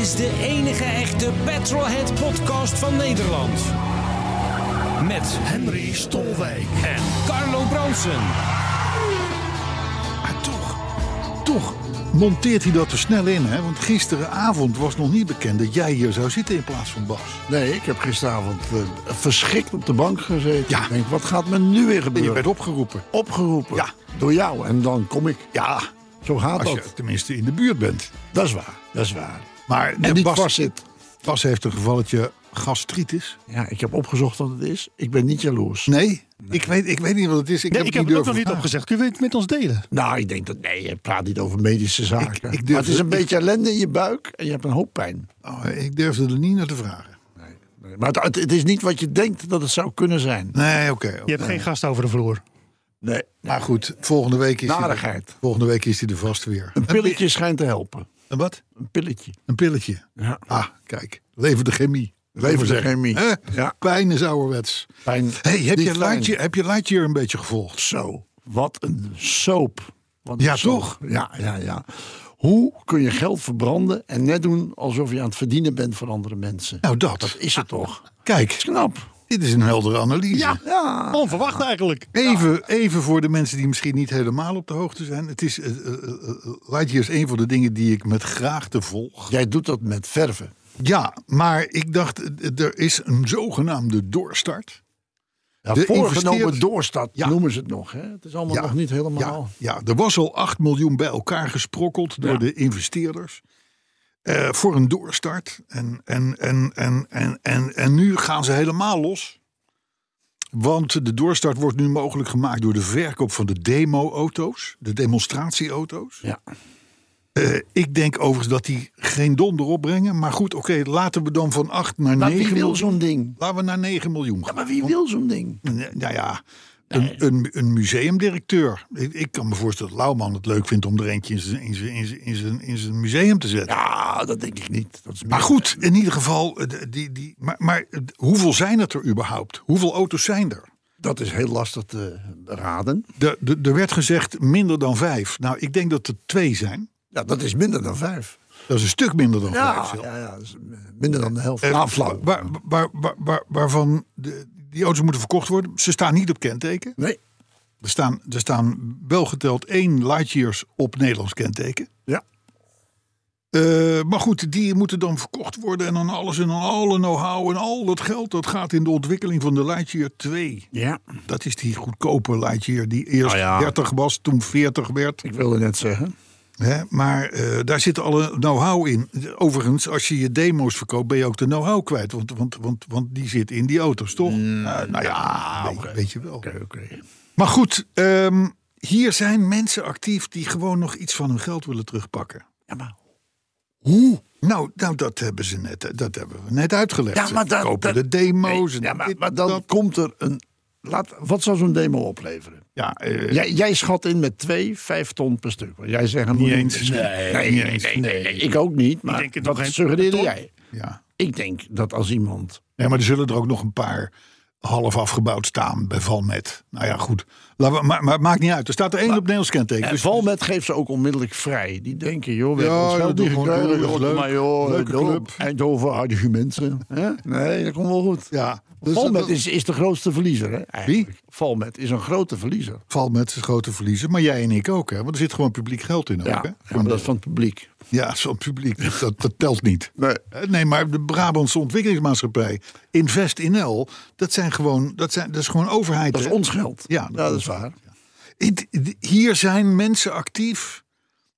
Is de enige echte Petrolhead podcast van Nederland. Met Henry Stolwijk. en Carlo Bronsen. Maar toch, toch monteert hij dat er snel in. Hè? Want gisteravond was nog niet bekend dat jij hier zou zitten in plaats van Bas. Nee, ik heb gisteravond eh, verschrikt op de bank gezeten. Ja. Ik denk, wat gaat me nu weer En gebeuren? je werd opgeroepen. opgeroepen. Ja. Door jou. En dan kom ik. Ja, zo gaat Als dat. je tenminste in de buurt bent. Dat is waar. Dat is waar. Maar En niet Bas, vastzit. Bas heeft een gevalletje gastritis. Ja, ik heb opgezocht wat het is. Ik ben niet jaloers. Nee, Ik, weet, ik weet niet wat het is. Ik Nee, heb, ik heb niet het ook nog niet opgezegd. Kun je het met ons delen? Nou, ik denk dat... Nee, je praat niet over medische zaken. ik durf maar het is een beetje ellende in je buik. En je hebt een hoop pijn. Oh, ik durfde er niet naar te vragen. Nee, Maar het, het is niet wat je denkt dat het zou kunnen zijn. Nee, oké. oké. Je hebt geen gast over de vloer. Nee. Maar goed, volgende week, is hij volgende week is hij er vast weer. Een pilletje schijnt te helpen. Een wat? Een pilletje. Een pilletje. Ja. Ah, kijk. Leven de chemie. Leven de chemie. Ja. Pijn is ouderwets. Pijn. Hey, heb, je. Lightyear, heb je Lightyear een beetje gevolgd? Zo, wat een soap. Wat een Ja, soap. toch? Ja, ja, ja. Hoe kun je geld verbranden en net doen alsof je aan het verdienen bent voor andere mensen? Nou, dat. Dat is het toch? Kijk, Knap. Dit is een heldere analyse. Ja, Ja. onverwacht eigenlijk. Even, even voor de mensen die misschien niet helemaal op de hoogte zijn. Het is, eh, eh, eh, Lightyear is een van de dingen die ik met graagte volg. Jij doet dat met verven. Ja, maar ik dacht, er is een zogenaamde doorstart. Ja, De voorgenomen doorstart Ja. noemen ze het nog. Hè? Het is allemaal nog niet helemaal. Ja, ja, er was al 8 miljoen bij elkaar gesprokkeld door Ja. de investeerders. Eh, voor een doorstart. En, en, en, en, en, en, en nu gaan ze helemaal los. Want de doorstart wordt nu mogelijk gemaakt door de verkoop van de demo-auto's. De demonstratieauto's. Ja. Eh, ik denk overigens dat die geen donder opbrengen. Maar goed, oké, laten we dan van 8 naar Maar 9 wie wil miljoen. zo'n ding? Laten we naar 9 miljoen Ja, gaan. maar wie wil zo'n ding? Nou ja, een, een, een museumdirecteur. Ik, ik kan me voorstellen dat Lauwman het leuk vindt om er eentje in zijn, in zijn, in zijn, in zijn, in zijn museum te zetten. Ja, dat denk ik niet. Dat is Maar goed, in ieder geval, eh, die, die, maar, maar hoeveel zijn het er überhaupt? Hoeveel auto's zijn er? Dat is heel lastig te raden. De, de, er werd gezegd minder dan vijf. Nou, ik denk dat er twee zijn. Ja, dat is minder dan vijf. Dat is een stuk minder dan vijf. Ja, ja, minder dan de helft. Eh, Nou, waar, waar, waar- waarvan de, die auto's moeten verkocht worden. Ze staan niet op kenteken. Nee. Er staan, er staan wel geteld één Lightyears op Nederlands kenteken. Ja. Eh, maar goed, die moeten dan verkocht worden. En dan alles en dan alle know-how en al dat geld. Dat gaat in de ontwikkeling van de Lightyear 2. Ja. Dat is die goedkope Lightyear die eerst Nou ja. 30 was, toen 40 werd. Ik wilde net zeggen. Hè? Maar eh, daar zit alle know-how in. Overigens, als je je demo's verkoopt, ben je ook de know-how kwijt. Want, want, want, want die zit in die auto's, toch? Eh, nou ja, weet, weet je wel. Maar goed, ehm, hier zijn mensen actief die gewoon nog iets van hun geld willen terugpakken. Ja, maar, Hoe? Nou, nou dat hebben ze net, dat hebben we net uitgelegd. Ja, maar dat- kopen dat- de demo's. en ja, maar, dit, maar dan dat. komt er een... Laat, wat zou zo'n demo opleveren? Ja, eh, Jij, jij schat in met twee, vijf ton per stuk. Jij zegt een Niet eens. Nee, nee, Niet eens. nee, nee, nee, Ik ook niet. Maar denk het wat nog geen suggereerde jij? ja. Ik denk dat als iemand... ja, maar er zullen er ook nog een paar half afgebouwd staan bij Valmet. Nou ja, goed. Laten we, maar, maar maakt niet uit. Er staat er één op Nederlands kenteken. En Dus Valmet geeft ze ook onmiddellijk vrij. Die denken, joh, we Ja, hebben ons gewoon joh, leuk. maar joh, Leuke club. Eindhoven, aardige mensen. Nee, dat komt wel goed. ja, dus Valmet dat- is, is de grootste verliezer. Hè, eigenlijk. Valmet is een grote verliezer. Valmet is een grote verliezer. Maar jij en ik ook, hè? Want er zit gewoon publiek geld in ook, Ja, hè? ja, maar dat is van het publiek. Ja, zo'n publiek, dat, dat telt niet. Nee. Eh, Nee, maar de Brabantse ontwikkelingsmaatschappij, Invest in L, dat zijn gewoon, dat zijn, dat is gewoon overheid. Dat is hè? ons geld. Ja, dat, is waar. In- Hier zijn mensen actief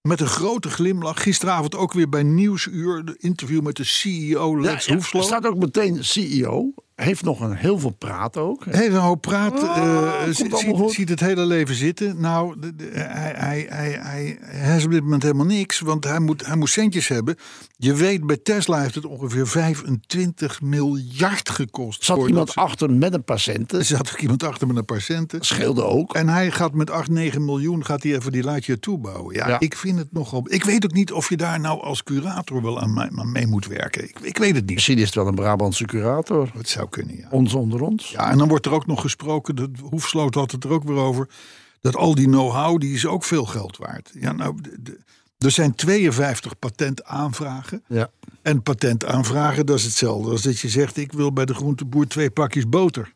met een grote glimlach. Gisteravond ook weer bij Nieuwsuur, de interview met de CEO Lex Ja, ja, Hoefslo. er staat ook meteen CEO. Heeft nog een heel veel praat ook. Heel een hoop praat. Ah, eh, komt ziet, ziet, het hele leven zitten. Nou, de- de- hij, hij, hij, hij, hij heeft op dit moment helemaal niks. Want hij moet, hij moet centjes hebben. Je weet, bij Tesla heeft het ongeveer 25 miljard gekost. Zat iemand ze- achter met een patiënt. Er zat ook iemand achter met een paar centen. Scheelde ook. En hij gaat met 8, 9 miljoen gaat hij even die laatje toebouwen. Ja, Ja. ik vind het nogal. Ik weet ook niet of je daar nou als curator wel aan, mee- aan mee moet werken. Ik, ik weet het niet. Misschien is het wel een Brabantse curator. Het zou kunnen, ja. Ons onder ons. Ja, en dan wordt er ook nog gesproken, de Hoefsloot had het er ook weer over, dat al die know-how, die is ook veel geld waard. Ja, nou, de- de- er zijn 52 patentaanvragen. Ja. En patentaanvragen, dat is hetzelfde als dat je zegt, ik wil bij de groenteboer twee pakjes boter.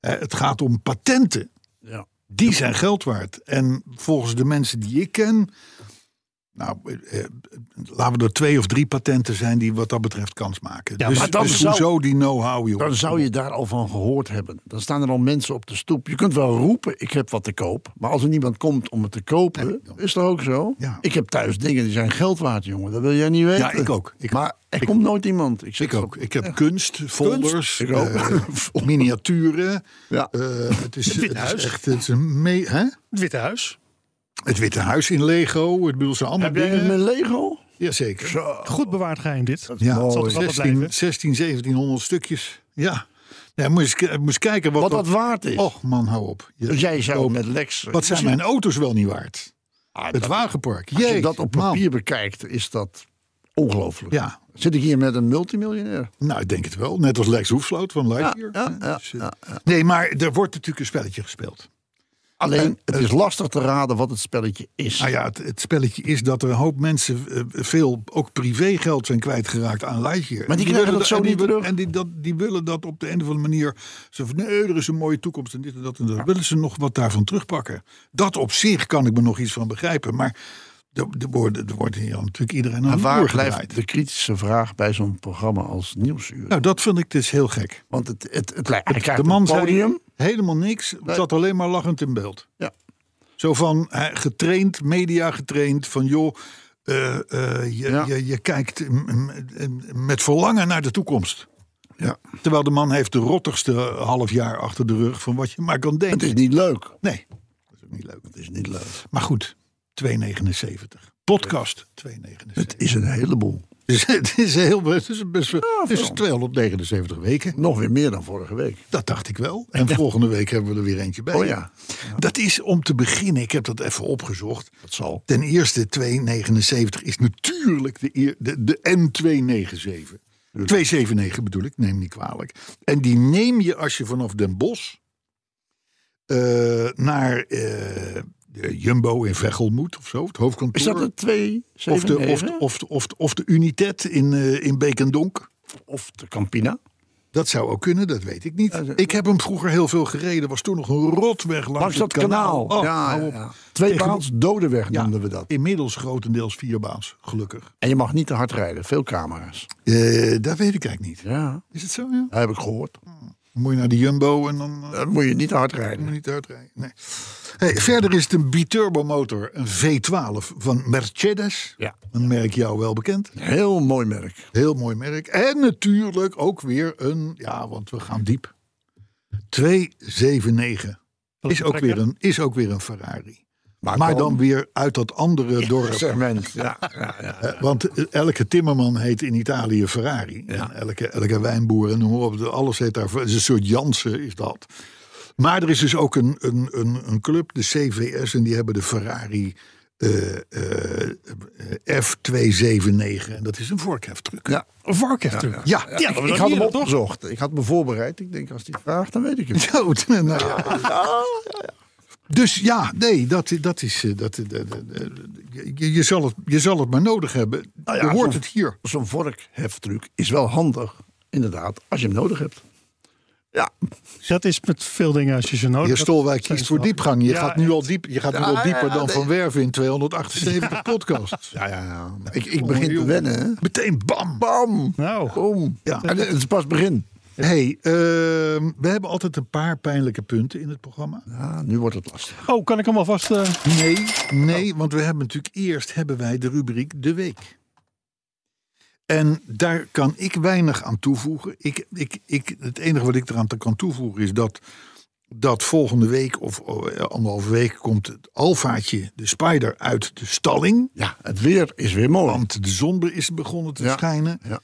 Eh, het gaat om patenten. Ja. Die zijn geld waard. En volgens de mensen die ik ken, nou, eh, eh, laten we er twee of drie patenten zijn die wat dat betreft kans maken. Ja, dus maar dan dus zou- hoezo die know-how? Dan zou je daar al van gehoord hebben. Dan staan er al mensen op de stoep. Je kunt wel roepen, ik heb wat te koop. Maar als er niemand komt om het te kopen, is dat ook zo. Ja. Ik heb thuis dingen die zijn geld waard, jongen. Dat wil jij niet weten. Ja, ik ook. Ik- maar er komt nooit iemand. Ik, ook. Ik heb kunst, folders, eh, miniaturen. Ja. Het, is, het, is echt het, is een mee, hè? Het Witte Huis. Het Witte Huis in Lego. Het bedoel, allemaal Heb jij het dingen. met Lego? Jazeker. Zo. Goed bewaard geheim dit. Ja, mooi. Zal het wel 16, blijven? 16, 1700 stukjes. Ja. ja moet eens kijken wat, Wat dat waard is. Och man, hou op. Je- dus jij zou met Lex... Wat zijn mijn auto's wel niet waard? Ah, Het dat- wagenpark. Als je dat op man. papier bekijkt, is dat ongelooflijk. Ja, Zit ik hier met een multimiljonair? nou ik denk het wel. Net als Lex Hoefsloot van Lightyear. ja, ja, Dus, eh, ja, ja. Nee, maar er wordt natuurlijk een spelletje gespeeld. Alleen, het is lastig te raden wat het spelletje is. Nou ja, het, het spelletje is dat er een hoop mensen eh, veel, ook privégeld zijn kwijtgeraakt aan Lightyear. Maar die krijgen willen dat zo die niet terug. En die, dat, die willen dat op de een of andere manier. Van, nee, er is een mooie toekomst en dit en dat en dat. Willen ze nog wat daarvan terugpakken? Dat op zich kan ik me nog iets van begrijpen. Maar er, wordt hier natuurlijk iedereen aan het waar blijft de kritische vraag bij zo'n programma als Nieuwsuur? Nou, dat vind ik dus heel gek. Want het, het, het, krijgt De man podium. zei helemaal niks. Het zat alleen maar lachend in beeld. Ja. Zo van getraind, media getraind, van joh, eh, eh, je, Ja. je, je kijkt met verlangen naar de toekomst. Ja. Terwijl de man heeft de rottigste half jaar achter de rug van wat je maar kan Het denken. is niet leuk. Nee, dat is ook niet leuk. Het is niet leuk. Maar goed, 2,79. Podcast 2,79. Het is een heleboel. Dus het is heel het is best wel. het is veel. 279 weken. Nog weer meer dan vorige week. Dat dacht ik wel. En volgende week hebben we er weer eentje bij. Oh ja. Dat is om te beginnen, ik heb dat even opgezocht. Dat zal. Ten eerste 279 is natuurlijk de, de, de N297. 279 bedoel ik, neem niet kwalijk. En die neem je als je vanaf Den Bosch eh, naar eh, Jumbo in Veghel moet of zo, het hoofdkantoor. Is dat een 2, of, de, of, de, of, de, of, de, de Unitet in, eh in Beek en Donk. of de Campina? Dat zou ook kunnen, dat weet ik niet. Ik heb hem vroeger heel veel gereden. Was toen nog een rotweg langs, Langs dat het kanaal. kanaal. Oh, ja. Twee baans dodeweg Ja, noemden we dat. Inmiddels grotendeels vierbaans, gelukkig. En je mag niet te hard rijden. Veel camera's. Eh, dat weet ik eigenlijk niet. Ja, Is het zo? Ja? dat heb ik gehoord. Moet je naar de Jumbo en dan eh, Dan moet je niet te hard moet je rijden. niet uitrijden. Nee. Hey, verder is het een biturbo motor, een V12 van Mercedes. Ja. Een merk jou wel bekend. Heel mooi merk. Heel mooi merk. En natuurlijk ook weer een, ja, want we gaan diep. 279 is ook, weer een, is ook weer een Ferrari. Maar dan weer uit dat andere dorp. segment. Ja, ja, ja. Eh, Want eh, elke timmerman heet in Italië Ferrari. En elke, elke wijnboer en noem maar op. Alles heet daar. Het is een soort Jansen is dat. Maar er is dus ook een, een, een, een club, de CVS. En die hebben de Ferrari eh, eh, eh, F279. En dat is een vorkheftruck. ja. Een varkenstruc. Ja, Ja, ja. dat Ik had hem opgezocht. Ik had me voorbereid. Ik denk, als die vraagt, dan weet ik het. Zo, nou ja. Dus ja, nee, dat, dat is. eh, Dat, dat, dat- je, je, zal het, je zal het maar nodig hebben. Nou ja, je hoort zo'n- het hier. Zo'n vorkheftruc is wel handig. Inderdaad, als je hem nodig hebt. Ja, Dat is met veel dingen als je ze nodig Heer hebt. Stolwijk kiest voor diepgang. Je Ja, gaat nu al, diep, je gaat nu al dieper ja, dan nee. Van Werven in 278 podcasts. ja, ja. ja. Ik, ik begin te wennen. Hè. Meteen bam. Bam! Nou, Boom. Ja. En het is pas begin. Hey, ehm, we hebben altijd een paar pijnlijke punten in het programma. Ja, nu wordt het lastig. oh, kan ik hem alvast... eh Nee, nee, want we hebben natuurlijk eerst hebben wij de rubriek De Week. En daar kan ik weinig aan toevoegen. Ik, ik, ik, het enige wat ik eraan kan toevoegen is dat, dat volgende week of oh, anderhalve week komt het alfaatje, de Spider, uit de stalling. Ja, het weer is weer mooi. Want de zon is begonnen te Ja. schijnen. Ja.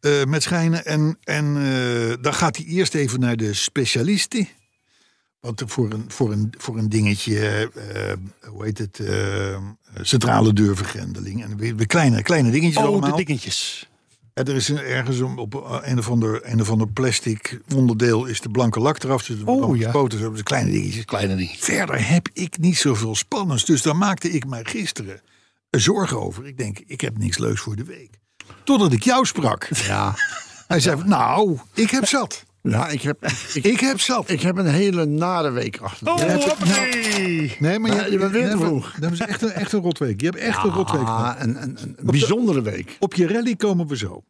Eh, met schijnen. En, en eh, dan gaat hij eerst even naar de specialisten. Want voor een, voor een, voor een dingetje, eh, hoe heet het, centrale deurvergrendeling. En weer, weer kleine, kleine dingetjes Oh, allemaal. de dingetjes. En er is ergens op een of, ander, een of ander plastic onderdeel is de blanke lak eraf. Dus Oh, ja. gespoten, zo, dus kleine dingetjes. Kleine ding. Verder heb ik niet zoveel spannends. Dus daar maakte ik mij gisteren zorgen over. Ik denk, ik heb niks leuks voor de week. Totdat ik jou sprak. Ja. Hij zei, nou, ik heb zat. ja, ik heb, ik, Ik heb zat. ik heb een hele nare week achter Oh, rug. hoppakee. Nee, maar je bent weer nee, te vroeg. Dat is echt een, echt een rotweek. Je hebt echt een rotweek gehad. Een, een, een bijzondere week. Op je rally komen we zo.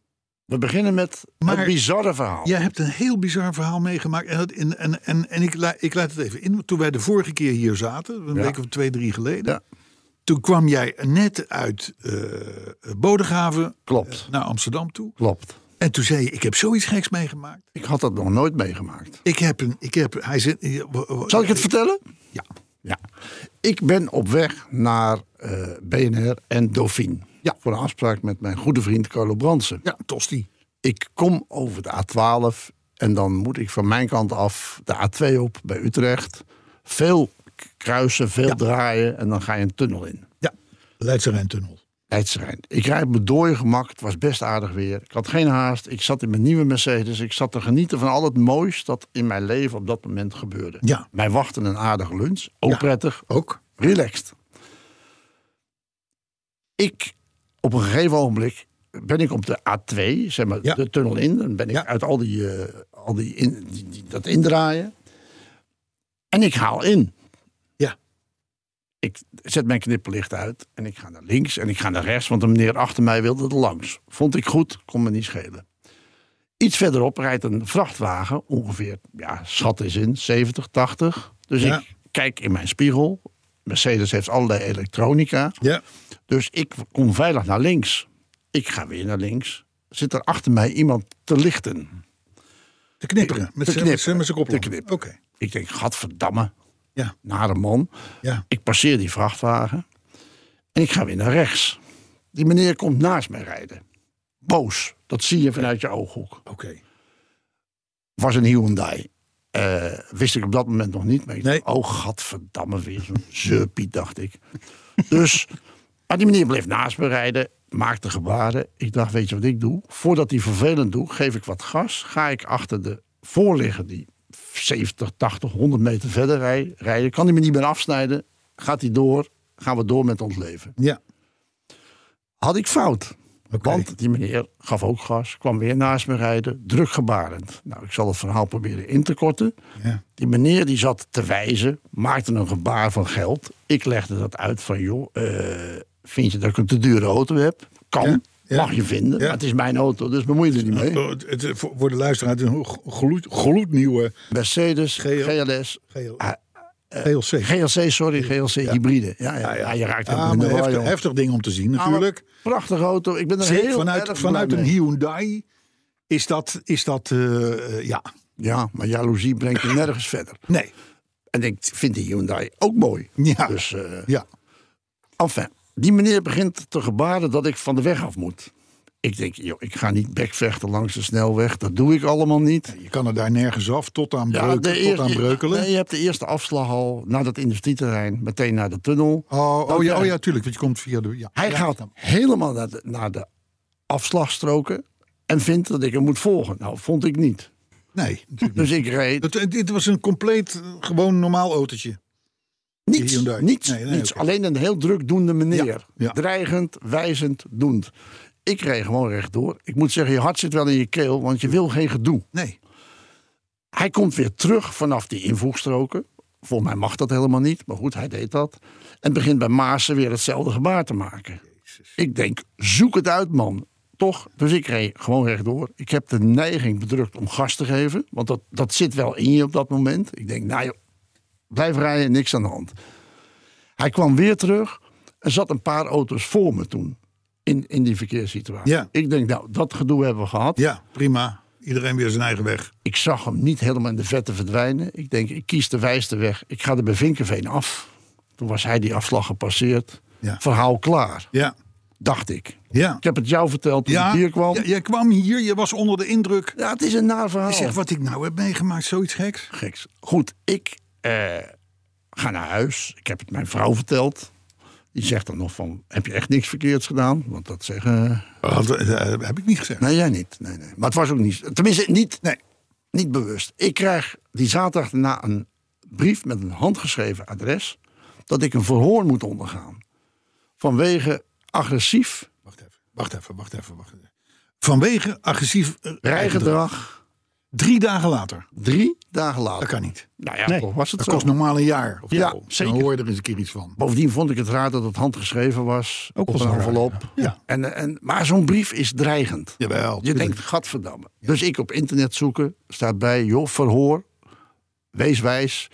We beginnen met Maar- het bizarre verhaal. Jij hebt een heel bizar verhaal meegemaakt. En, dat in, en, en, en ik, la- ik laat het even in. Toen wij de vorige keer hier zaten, een Ja. week of twee, drie geleden. Ja. Toen kwam jij net uit eh Bodegraven Klopt, naar Amsterdam toe. klopt. En toen zei je, ik heb zoiets geks meegemaakt. Ik had dat nog nooit meegemaakt. Ik heb een, ik heb, hij zit... Zal ik het vertellen? Ja. Ja. Ik ben op weg naar eh, BNR en Dauphine. Ja. Voor een afspraak met mijn goede vriend Carlo Bransen. Ja, Tosti. Ik kom over de A12 en dan moet ik van mijn kant af de A2 op bij Utrecht. Veel kruisen, veel Ja. draaien en dan ga je een tunnel in. Ja, Leidse Rijntunnel. Leidse Rijn. Ik rijd op mijn dooie gemak. Het was best aardig weer. Ik had geen haast. Ik zat in mijn nieuwe Mercedes. Ik zat te genieten van al het moois dat in mijn leven op dat moment gebeurde. Ja. Mij wachtte een aardige lunch. Ook Ja. prettig. Ook. Relaxed. Ik, op een gegeven ogenblik, ben ik op de A2, zeg maar, Ja. de tunnel in. Dan ben ik Ja. uit al, die, eh, al die, in, die, die- dat indraaien. En ik haal in. Ik zet mijn knipperlicht uit en ik ga naar links en ik ga naar rechts, want de meneer achter mij wilde er langs. Vond ik goed, kon me niet schelen. Iets verderop rijdt een vrachtwagen, ongeveer, ja, schat is in, 70, 80. Dus Ja. ik kijk in mijn spiegel. Mercedes heeft allerlei elektronica. Ja. Dus ik kom veilig naar links. Ik ga weer naar links. Zit er achter mij iemand te lichten. Te knipperen. Met Te zijn- knipperen. met zijn kop. Te knipperen. Oké. Ik denk, gadverdamme, Ja. nare man. Ja. Ik passeer die vrachtwagen. En ik ga weer naar rechts. Die meneer komt naast mij rijden. Boos. Dat zie je vanuit je ooghoek. Oké. Was een Hyundai. Eh, wist ik op dat moment nog niet. Maar ik Nee. dacht, oh, gadverdamme, weer zo'n zeurpiet, dacht ik. Dus, maar die meneer bleef naast me rijden. Maakte gebaren. Ik dacht, weet je wat ik doe? Voordat hij vervelend doet, geef ik wat gas. Ga ik achter de voorligger die 70, 80, 100 meter verder rij- rijden. Kan hij me niet meer afsnijden. Gaat hij door. Gaan we door met ons leven. Ja. Had ik fout. Want die meneer gaf ook gas, kwam weer naast me rijden, druk gebarend. Nou, ik zal het verhaal proberen in te korten. Ja. Die meneer die zat te wijzen, maakte een gebaar van geld. Ik legde dat uit van, joh, eh, vind je dat ik een te dure auto heb? Kan, Ja, ja. mag je vinden, Ja. het is mijn auto, dus bemoei je er niet mee. Oh, het- het- voor de luisteraar, het is een gloed, gloednieuwe Mercedes, GL. GLS, GL, Ah, GLC. GLC, sorry, GLC hybride. Ja, ja, ja, je raakt ah, de war, heftig, heftig ding om te zien Nou, natuurlijk. Prachtige auto, ik ben er heel vanuit, vanuit een. Hyundai is dat, is dat eh, eh, ja, Ja, maar jaloezie brengt je nergens verder. nee. En ik vind die Hyundai ook mooi. Ja. Dus, eh Ja, enfin, die meneer begint te gebaren dat ik van de weg af moet. Ik denk, joh, ik ga niet bekvechten langs de snelweg. Dat doe ik allemaal niet. je kan er daar nergens af tot aan, Ja, tot aan breukelen. Nee, je hebt de eerste afslag al naar dat industrieterrein. Meteen naar de tunnel. Oh, oh, ja, oh ja, tuurlijk, want je komt via de... Ja. Hij Ja. gaat helemaal naar de, naar de afslagstroken. En vindt dat ik hem moet volgen. Nou, vond ik niet. Nee, natuurlijk Dus ik reed. Het, was een compleet, gewoon normaal autootje. Niets, Hyundai. niets, Nee, nee, niets. oké. Alleen een heel druk doende meneer. Ja, ja. Dreigend, wijzend, doend. Ik reed gewoon rechtdoor. Ik moet zeggen, je hart zit wel in je keel, want je wil geen gedoe. Nee. Hij komt weer terug vanaf die invoegstroken. Volgens mij mag dat helemaal niet, maar goed, hij deed dat. En begint bij Maassen weer hetzelfde gebaar te maken. Ik denk, zoek het uit, man. Toch? Dus ik reed gewoon rechtdoor. Ik heb de neiging bedrukt om gas te geven. Want dat, dat zit wel in je op dat moment. Ik denk, nou joh, blijf rijden, niks aan de hand. Hij kwam weer terug. Er zat een paar auto's voor me toen. in, in die verkeerssituatie. Ja. Ik denk, nou, dat gedoe hebben we gehad. Ja, prima. Iedereen weer zijn eigen weg. Ik zag hem niet helemaal in de vette verdwijnen. Ik denk, ik kies de wijste weg. Ik ga er bij Vinkenveen af. Toen was hij die afslag gepasseerd. Ja. Verhaal klaar, Ja, dacht ik. ja. Ik heb het jou verteld toen Ja, ik hier kwam. ja, Ja, jij kwam hier, je was onder de indruk. het is een naar verhaal. Je zegt wat ik nou heb meegemaakt, zoiets geks. Geks. Goed, ik eh, ga naar huis. Ik heb het mijn vrouw verteld. Die zegt dan nog van, heb je echt niks verkeerds gedaan? Want dat zeggen... Dat eh, heb ik niet gezegd. Nee, jij niet. Nee, nee. Maar het was ook niet... Tenminste, niet, Nee. niet bewust. Ik krijg die zaterdag daarna een brief met een handgeschreven adres... dat ik een verhoor moet ondergaan. Vanwege agressief Wacht even, wacht even, wacht even. Wacht even. Vanwege agressief eh, rijgedrag. Drie dagen later. Drie dagen later. Dat kan niet. Nou ja, Nee. was het Dat zo. kost normaal een jaar. Of Ja, zo. zeker. Dan hoor je er eens een keer iets van. Bovendien vond ik het raar dat het handgeschreven was. Ook op een envelop. ja. Ja. En, en, maar zo'n brief is dreigend. Jawel. Je denkt, gadverdamme. Dus ik op internet zoeken, staat bij, joh, verhoor, wees wijs.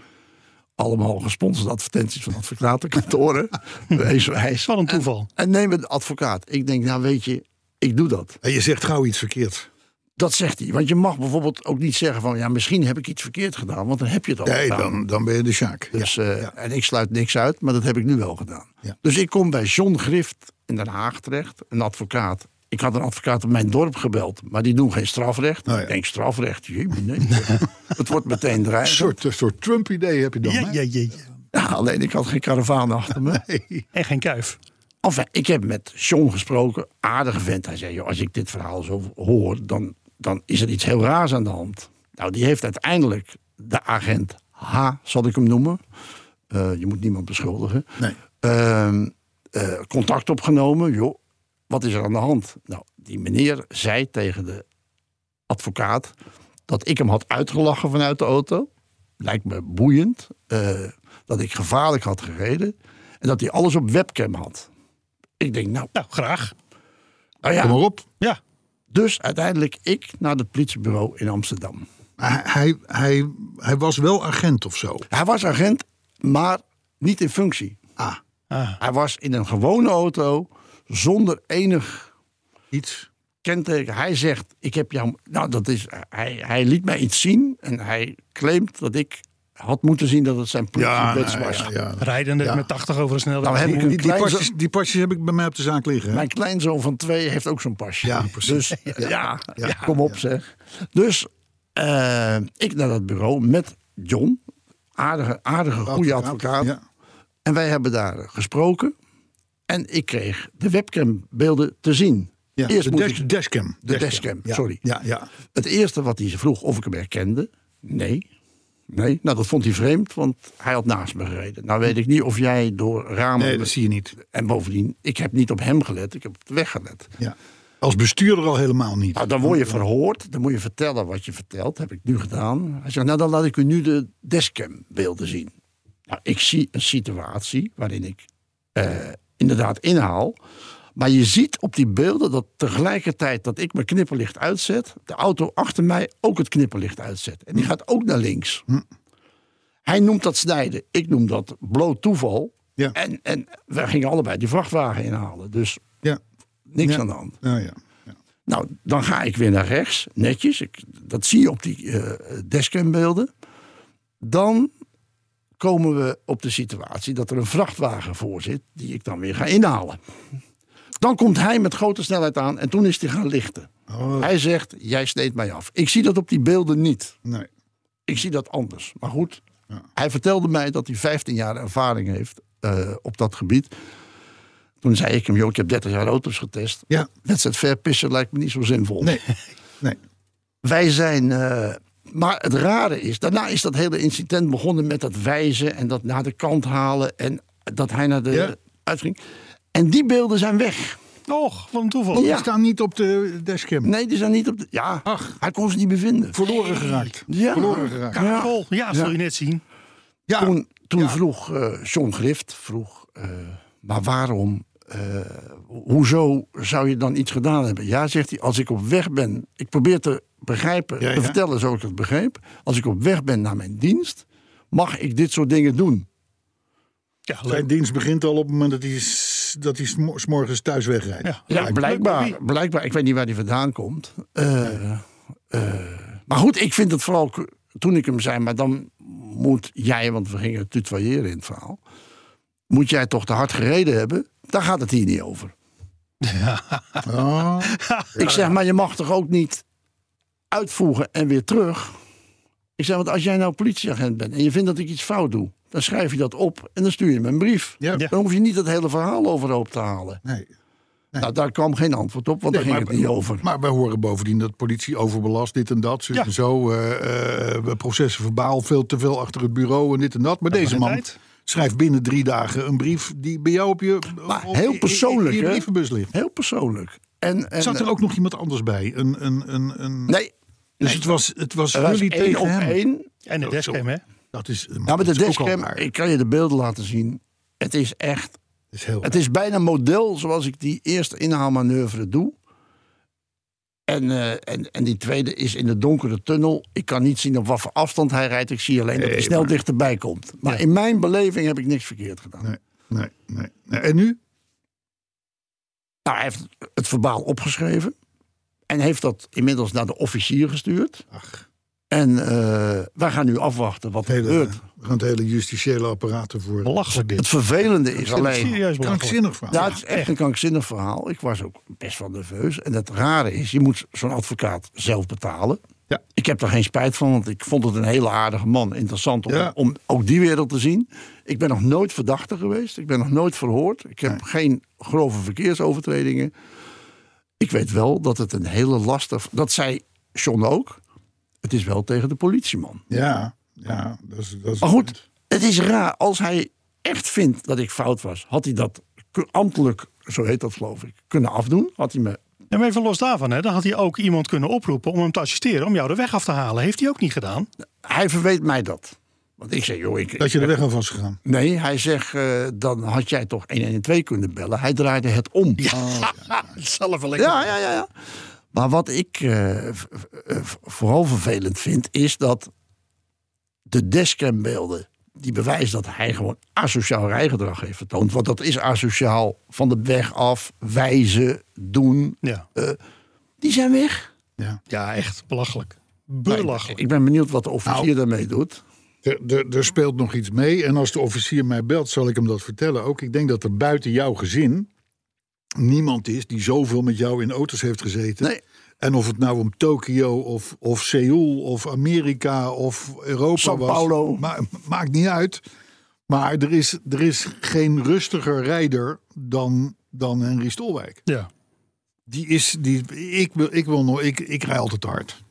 Allemaal gesponsorde advertenties van advocatenkantoren. wees wijs. Wat een toeval. En neem een advocaat. Ik denk, nou weet je, ik doe dat. En je zegt gauw iets verkeerd. Dat zegt hij. Want je mag bijvoorbeeld ook niet zeggen van, ja, misschien heb ik iets verkeerd gedaan. Want dan heb je het al Nee, gedaan. dan, dan ben je de Sjaak. Dus, ja. eh, ja. En ik sluit niks uit, maar dat heb ik nu wel gedaan. Ja. Dus ik kom bij John Grift in Den Haag terecht, een advocaat. Ik had een advocaat op mijn dorp gebeld, maar die doen geen strafrecht. Oh ja. Ik denk strafrecht, jee, nee. het wordt meteen Een dreigend. soort, een soort Trump-idee heb je dan. Ja, ja, ja, ja. Ja, alleen ik had geen karavaan achter me. En geen kuif. Enfin, ik heb met John gesproken, aardige vent. Hij zei, joh, als ik dit verhaal zo hoor, dan, dan is er iets heel raars aan de hand. Nou, die heeft uiteindelijk de agent H, zal ik hem noemen. Eh, je moet niemand beschuldigen. Nee. Ehm, eh, contact opgenomen. Joh, wat is er aan de hand? Nou, die meneer zei tegen de advocaat dat ik hem had uitgelachen vanuit de auto. Lijkt me boeiend. eh, dat ik gevaarlijk had gereden. En dat hij alles op webcam had. Ik denk, nou, Nou, graag. nou Kom ja. maar op. Ja. Dus uiteindelijk ik naar het politiebureau in Amsterdam. Hij, hij, hij, was wel agent of zo. Hij was agent, maar niet in functie. Ah, Ah, Hij was in een gewone auto zonder enig iets. kenteken. Hij zegt, ik heb jou... Nou, dat is... Hij, hij liet mij iets zien en hij claimt dat ik had moeten zien dat het zijn Ja, politiebets nou, was. ja, ja. rijdende Ja. met 80 over de snelweg. Nou heb ik Die, een die, pasjes, die pasjes heb ik bij mij op de zaak liggen. hè? Mijn kleinzoon van twee heeft ook zo'n pasje. Ja, precies. Dus ja, Ja. kom op zeg. Dus eh, ik naar dat bureau met John. Aardige, aardige goede advocaat. Ja. En wij hebben daar gesproken. En ik kreeg de webcambeelden te zien. Ja, Eerst de moet dash, ik- dashcam. De dashcam, Ja, sorry. Ja, ja. Het eerste wat hij vroeg of ik hem herkende. Nee. Nee, nou dat vond hij vreemd, want hij had naast me gereden. Nou weet ik niet of jij door ramen... Nee, dat zie je niet. En bovendien, ik heb niet op hem gelet, ik heb op de weg gelet. Ja. Als bestuurder al helemaal niet. Nou, dan word je verhoord, dan moet je vertellen wat je vertelt. heb ik nu gedaan. Hij zegt, nou dan laat ik u nu de dashcam-beelden zien. Nou, ik zie een situatie waarin ik eh, inderdaad inhaal. Maar je ziet op die beelden dat tegelijkertijd dat ik mijn knipperlicht uitzet... de auto achter mij ook het knipperlicht uitzet. En die gaat ook naar links. Hij noemt dat snijden. Ik noem dat bloot toeval. Ja. En, en wij gingen allebei die vrachtwagen inhalen. Dus Ja. niks Ja. aan de hand. Nou ja. ja. Nou, dan ga ik weer naar rechts, netjes. Ik, dat zie je op die eh dashcambeelden. Dan komen we op de situatie dat er een vrachtwagen voor zit... die ik dan weer ga inhalen. Dan komt hij met grote snelheid aan en toen is hij gaan lichten. Oh, Hij zegt, jij sneed mij af. Ik zie dat op die beelden niet. nee. Ik zie dat anders. Maar goed, hij vertelde mij dat hij 15 jaar ervaring heeft eh, op dat gebied. Toen zei ik hem, joh, ik heb 30 jaar auto's getest. Ja. Wedstrijd verpissen lijkt me niet zo zinvol. Nee. Nee. Wij zijn. eh, maar het rare is, daarna is dat hele incident begonnen met dat wijzen en dat naar de kant halen en dat hij naar de Ja. uitging. En die beelden zijn weg. Och, wat een toeval. Die Ja. staan niet op de dashcam. Nee, die zijn niet op de. Ja, Ach. hij kon ze niet bevinden. Verloren geraakt. Ja. Verloren geraakt. Ja. Ja, dat zul je net zien. Ja. Toen, toen Ja. vroeg eh, John Grift, vroeg, eh, maar waarom, eh, hoezo zou je dan iets gedaan hebben? Ja, zegt hij, als ik op weg ben, ik probeer te begrijpen, Ja, te vertellen zo ik het begreep. Als ik op weg ben naar mijn dienst, mag ik dit soort dingen doen. Ja, Zijn dienst begint al op het moment dat hij s- dat hij s'mo- s'morgens thuis wegrijdt. Ja. Ja, blijkbaar, blijkbaar. Ik weet niet waar die vandaan komt. Eh, eh, maar goed, ik vind het vooral toen ik hem zei, maar dan moet jij, want we gingen tutoyeren in het verhaal, moet jij toch te hard gereden hebben? Daar gaat het hier niet over. Oh, Ik zeg, maar je mag toch ook niet uitvoegen en weer terug? Ik zeg, want als jij nou politieagent bent en je vindt dat ik iets fout doe, dan schrijf je dat op en dan stuur je me een brief. ja. Ja. Dan hoef je niet het hele verhaal overhoop te halen. Nee. Nou, daar kwam geen antwoord op, want daar Nee, ging het niet over. Maar wij horen bovendien dat politie overbelast, dit en dat, zus Ja. en zo. eh, eh, processen verbaal, veel te veel achter het bureau en dit en dat. Maar deze man tijd. schrijft binnen drie dagen een brief die bij jou op je, Maar op- heel in- in- persoonlijk, in je hè? brievenbus ligt. Heel persoonlijk. En, en, Zat er ook nog iemand anders bij? Een, een, een, een... Nee, dus het was, het was jullie tegen op hem. één. En de dashcam, hè? Dat is, Nou, met de dashcam, ik kan je de beelden laten zien. Het is echt, Het is heel het is bijna model zoals ik die eerste inhaalmanoeuvre doe. En, eh, en, en die tweede is in de donkere tunnel. Ik kan niet zien op wat voor afstand hij rijdt. Ik zie alleen dat hij Nee, snel maar- dichterbij komt. Maar Ja. in mijn beleving heb ik niks verkeerd gedaan. Nee, nee, nee, nee. En nu? Nou, hij heeft het verbaal opgeschreven. En heeft dat inmiddels naar de officier gestuurd. Ach, En eh, wij gaan nu afwachten wat er hele, gebeurt. we gaan het hele justitiële apparaat ervoor. Belachelijk dit. Het vervelende is alleen... Serieus. Krankzinnig verhaal. Ja, het is echt een krankzinnig verhaal. Ik was ook best wel nerveus. En het rare is, je moet zo'n advocaat zelf betalen. Ja. Ik heb er geen spijt van, want ik vond het een hele aardige man. Interessant om, Ja. om ook die wereld te zien. Ik ben nog nooit verdachte geweest. Ik ben nog nooit verhoord. Ik heb geen grove verkeersovertredingen. Ik weet wel dat het een hele lastig... Dat zei John ook. Het is wel tegen de politieman. Ja, ja, dat is, dat is Maar goed, het is raar. Als hij echt vindt dat ik fout was, had hij dat ambtelijk, zo heet dat geloof ik, kunnen afdoen. Had hij me. En even los daarvan, hè, dan had hij ook iemand kunnen oproepen om hem te assisteren, om jou de weg af te halen. Heeft hij ook niet gedaan. Hij verweet mij dat. Want ik zei, joh, ik. Dat je de weg af was gegaan. Nee, hij zegt, eh, dan had jij toch 112 kunnen bellen. Hij draaide het om. Ja, Zelf wel lekker. ja, ja. ja, Maar wat ik eh, eh, vooral vervelend vind, is dat de dashcambeelden die bewijzen dat hij gewoon asociaal rijgedrag heeft vertoond. Want dat is asociaal van de weg af, wijzen, doen. Ja. Die zijn weg. Ja. ja, echt belachelijk. Belachelijk. Ik ben benieuwd wat de officier Nou. daarmee doet. Er, er, er speelt nog iets mee. En als de officier mij belt, zal ik hem dat vertellen ook. Ik denk dat er buiten jouw gezin niemand is die zoveel met jou in auto's heeft gezeten. Nee. En of het nou om Tokio of, of Seoul of Amerika of Europa Sao was. Paulo. ma- maakt niet uit. Maar er is, er is geen rustiger rijder dan, dan Henry Stolwijk. Ja. Die is, die, ik, wil, ik, wil nog, ik, ik rij altijd hard.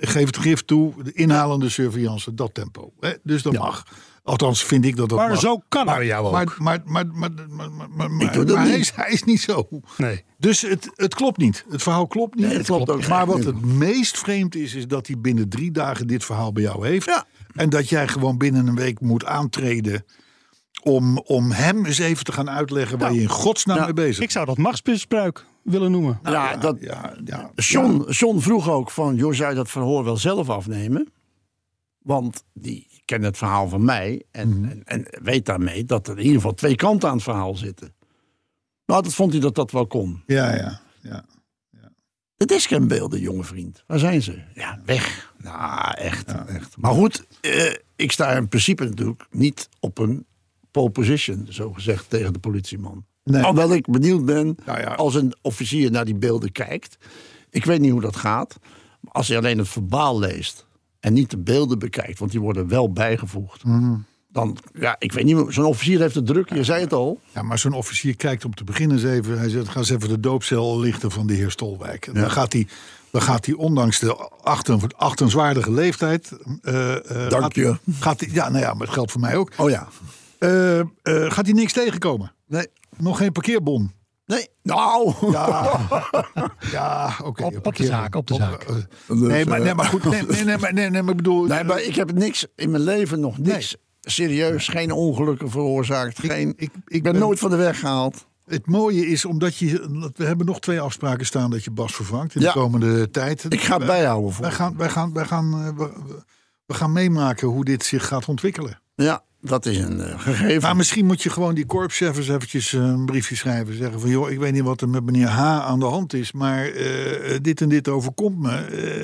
Geef het gif toe, de inhalende surveillance, dat tempo. Hè? Dus dat mag. Althans, vind ik dat dat Maar mag. zo kan jou ook. Maar, maar, maar, maar, maar, maar, maar, maar, doe dat maar hij, is, hij is niet zo. Nee. Dus het, het klopt niet. Het verhaal klopt niet. Nee, het klopt ook maar wat het meest vreemd is, is dat hij binnen drie dagen dit verhaal bij jou heeft. Ja. En dat jij gewoon binnen een week moet aantreden om, om hem eens even te gaan uitleggen waar je in godsnaam Ja, mee bezig Ik zou dat machtsmisbruik willen noemen. ja, dat, Ja, ja, John, John vroeg ook van, joh, zou je dat verhoor wel zelf afnemen? Want die kent het verhaal van mij en, Mhm. en, en weet daarmee dat er in ieder geval twee kanten aan het verhaal zitten. Nou, dat vond hij dat dat wel kon. ja, ja, ja. De dashcambeelden, jonge vriend. Waar zijn ze? Ja, weg. Nou, echt. echt. Maar goed, eh, ik sta in principe natuurlijk niet op een pole position, zo gezegd, tegen de politieman. Nee. Alhoewel ik benieuwd ben, Nou ja. als een officier naar die beelden kijkt. Ik weet niet hoe dat gaat. Maar als hij alleen het verbaal leest en niet de beelden bekijkt, want die worden wel bijgevoegd. Mhm. Dan, ja, ik weet niet, zo'n officier heeft het druk, je zei het al. Ja, maar zo'n officier kijkt om te beginnen eens even. Hij zegt: ga eens even de doopcel lichten van de heer Stolwijk. En dan, gaat hij, dan gaat hij, ondanks de achten, achtenswaardige leeftijd. eh, eh, Dank gaat, je. Gaat hij, ja, nou ja, maar het geldt voor mij ook. Oh ja. Eh, gaat hij niks tegenkomen? Nee. Nog geen parkeerbon. Nee. Nou. Ja, ja oké. Op- op de zaak, op de zaak. eh, Dus, nee, maar, eh, nee, maar goed. Nee, nee, nee, maar, nee, nee, maar ik bedoel. Nee, maar ik heb niks in mijn leven nog niks. Serieus, geen ongelukken veroorzaakt. Geen, ik, ik- ben, ben- nooit van de weg gehaald. Het mooie is, omdat je. We hebben nog twee afspraken staan dat je Bas vervangt in Ja. de komende tijd. Ik ga het bijhouden voor. Wij gaan, wij gaan, wij gaan, eh, we gaan meemaken hoe dit zich gaat ontwikkelen. Ja, dat is een eh, gegeven. Maar misschien moet je gewoon die korpschef eens eventjes eh, een briefje schrijven. Zeggen van, joh, ik weet niet wat er met meneer H. aan de hand is. Maar eh, dit en dit overkomt me.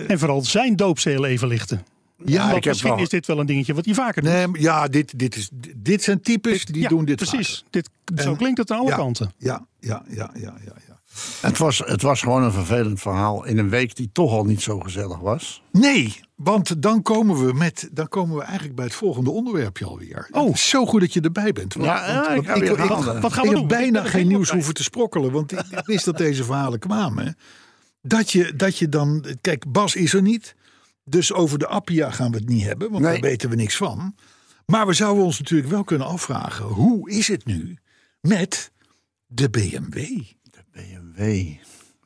En vooral zijn doopzeel even lichten. ja, ik heb misschien wel- is dit wel een dingetje wat hij vaker doet. nee, ja dit, dit, is, dit zijn types die Ja, doen dit Precies. vaker. Dit, zo En- klinkt het aan alle ja, kanten. Ja, ja, ja, ja, ja, ja. het, was, het was gewoon een vervelend verhaal in een week die toch al niet zo gezellig was. Nee, want dan komen we met, dan komen we eigenlijk bij het volgende onderwerpje alweer. Oh. Zo goed dat je erbij bent. Want- Ja, want ik ga weer ik, halen. Wat gaan ik we heb bijna geen nieuws hoeven te sprokkelen, want ik ik wist dat deze verhalen kwamen. Dat je, dat je dan, kijk, Bas is er niet, dus over de Appia gaan we het niet hebben, want Nee. daar weten we niks van. Maar we zouden ons natuurlijk wel kunnen afvragen, hoe is het nu met de BMW? BMW.